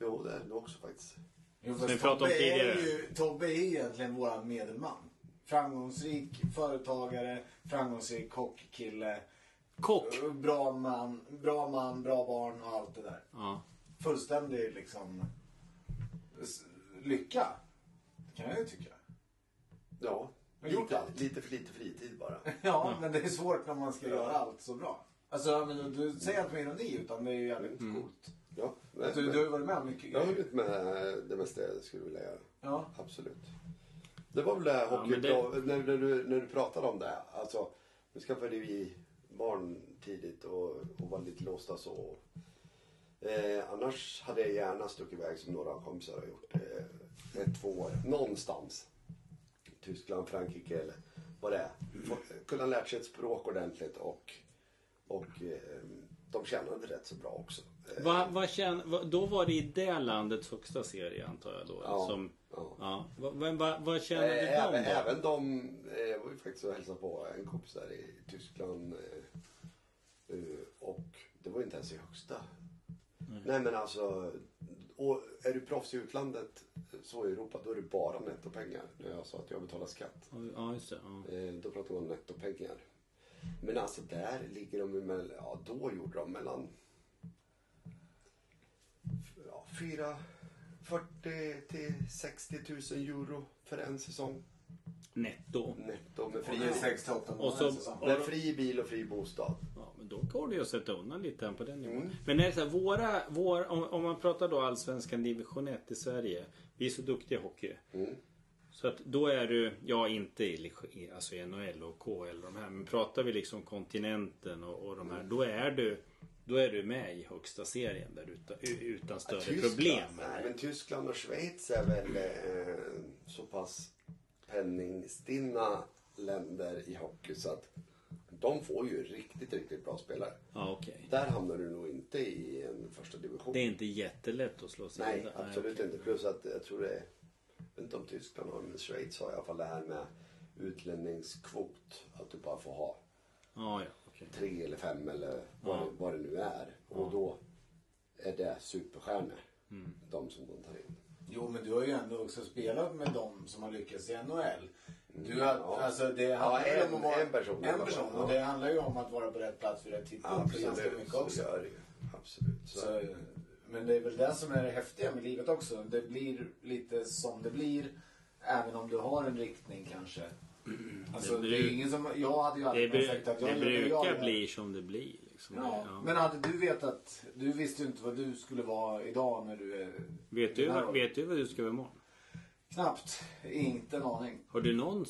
Jo, det är det också faktiskt. Jo, Tobbe är ju, Tobbe är egentligen våran medelman. Framgångsrik företagare, framgångsrik kockkille. Kock! Bra man, bra man, bra barn och allt det där. Ja. Fullständig liksom lycka. Kan jag ju tycka. Ja, Men gjort lite, allt. lite för lite fritid bara. Ja, men det är svårt när man ska göra allt så bra. Alltså, men du säger inte med ironi utan det är ju jävligt coolt. Ja, men, Du, du har ju varit med om mycket jag har hunnit med det mesta jag skulle vilja göra. Ja. Absolut. Det var väl det hockey... men det- när, när, du, när du pratade om det. Alltså, nu skaffade vi barn tidigt och, och var lite låsta så. Eh, annars hade jag gärna stuckit iväg som några kompisar har gjort. Eh, ett, två år. Någonstans. Tyskland, Frankrike eller vad det är. Kunna lärt sig ett språk ordentligt och, och eh, de tjänade rätt så bra också. Eh, vad känn, vad, då var det i det landets högsta serie antar jag då? Ja, Som, ja. ja. Vad, vad, vad, känner du Eh, dem även, då? även de, eh, jag var ju faktiskt och hälsade på en kompis där i Tyskland. eh, eh, Och det var inte ens i högsta. Nej men alltså, och är du proffs i utlandet, så i Europa, då är det bara nettopengar. När jag sa att jag betalar skatt. Ja, just det. Ja. Eh, Då pratar man om nettopengar. Men alltså där ligger de mellan, ja då gjorde de mellan ja, fyra, 40 till 60 000 euro för en säsong Netto. netto med Och fri, är 6 till 8 Och så- med fri bil och fri bostad. Ja, men då går det ju att sätta undan lite på den nivån. Mm. Men är det så här, våra, vår, om, om man pratar då allsvenskan division 1 i Sverige. Vi är så duktiga i hockey. Mm. Så att då är du, ja inte i, alltså i NHL och KL och de här. Men pratar vi liksom kontinenten och, och de här. Då är du, då är du med i högsta serien där utan, utan större Tyskland, problem. Nej, men Tyskland och Schweiz är väl eh, så pass penningstinna länder i hockey så att de får ju riktigt, riktigt bra spelare. Ja, okej. Där hamnar du nog inte i en första division. Det är inte jättelätt att slå sig Nej, vidare. absolut inte. Plus att jag tror det är, jag vet inte om Tyskland har men Schweiz har i alla fall det här med utlänningskvot. Att du bara får ha Ja, ja. Tre eller fem eller vad, Ja. det, vad det nu är. Och då är det superstjärnor. Mm. De som de tar in. Jo, men du har ju ändå också spelat med dem som har lyckats i NHL. Du har, Ja. alltså det Ja, handlar en- om att vara, en person En person. fall, Och ja. det handlar ju om att vara på rätt plats vid rätt tidpunkt. ganska mycket så också. gör det ju. Absolut. Så. Så, men det är väl det som är det häftiga med livet också. Det blir lite som det blir. Även om du har en riktning kanske. Alltså, Det det, är ingen som, jag hade ju aldrig sagt att jag det jag brukar gör. bli som det blir. Liksom. Ja, Ja. men hade du vetat, du visste ju inte vad du skulle vara idag när du är... Vet, du, vad- vet du vad du ska vara imorgon? Knappt. Inte en aning. Har du någon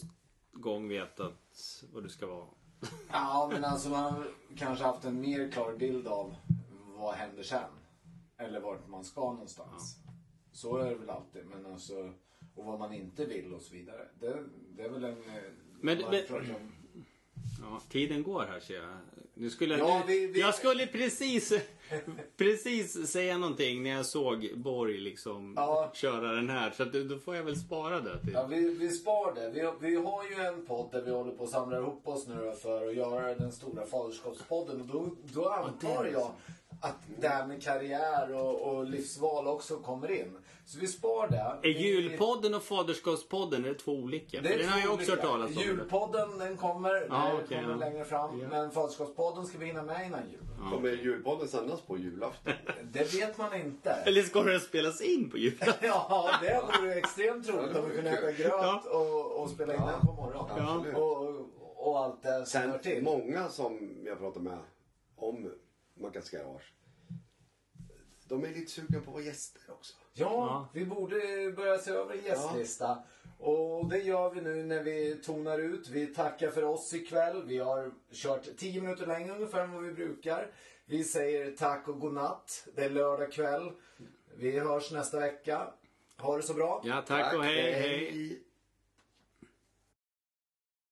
gång vetat vad du ska vara? Ja, men alltså man har kanske haft en mer klar bild av vad händer sen. Eller vart man ska någonstans. Så är det väl alltid. Men alltså, och vad man inte vill och så vidare. Det, det är väl en... eh, Men- Ja, tiden går här ser jag. Nu skulle, Ja, vi- vi- Jag skulle precis, precis säga någonting när jag såg Borg liksom Ja. köra den här. Så att, då får jag väl spara det. Till. Ja, vi, vi spar det. Vi, vi har ju en podd där vi håller på att samla ihop oss nu för att göra den stora faderskapspodden. Och då, då antar jag att det här med karriär och, och livsval också kommer in. Så vi spar det. Är julpodden och faderskapspodden är det två olika? Det är den har jag också olika. hört talas om. Julpodden den kommer, Ja, den okej, kommer ja. längre fram. Ja. Men Faderskapspodden ska vi hinna med innan jul. Kommer julpodden sändas på julafton? Det vet man inte. Eller ska den spelas in på julen? Ja, det vore extremt roligt om vi kunde äta gröt Ja. och, och spela in Ja, den på morgonen. absolut. Och, och, allt det som hör till. många som jag pratar med om Mackas Garage. De är lite sugna på att vara gäster också. Ja, Ja. vi borde börja se över en gästlista. Och det gör vi nu när vi tonar ut. Vi tackar för oss ikväll. Vi har kört 10 minuter längre ungefär än vad vi brukar. Vi säger tack och godnatt. Det är lördag kväll. Vi hörs nästa vecka. Ha det så bra. Ja, tack och hej hej. hej.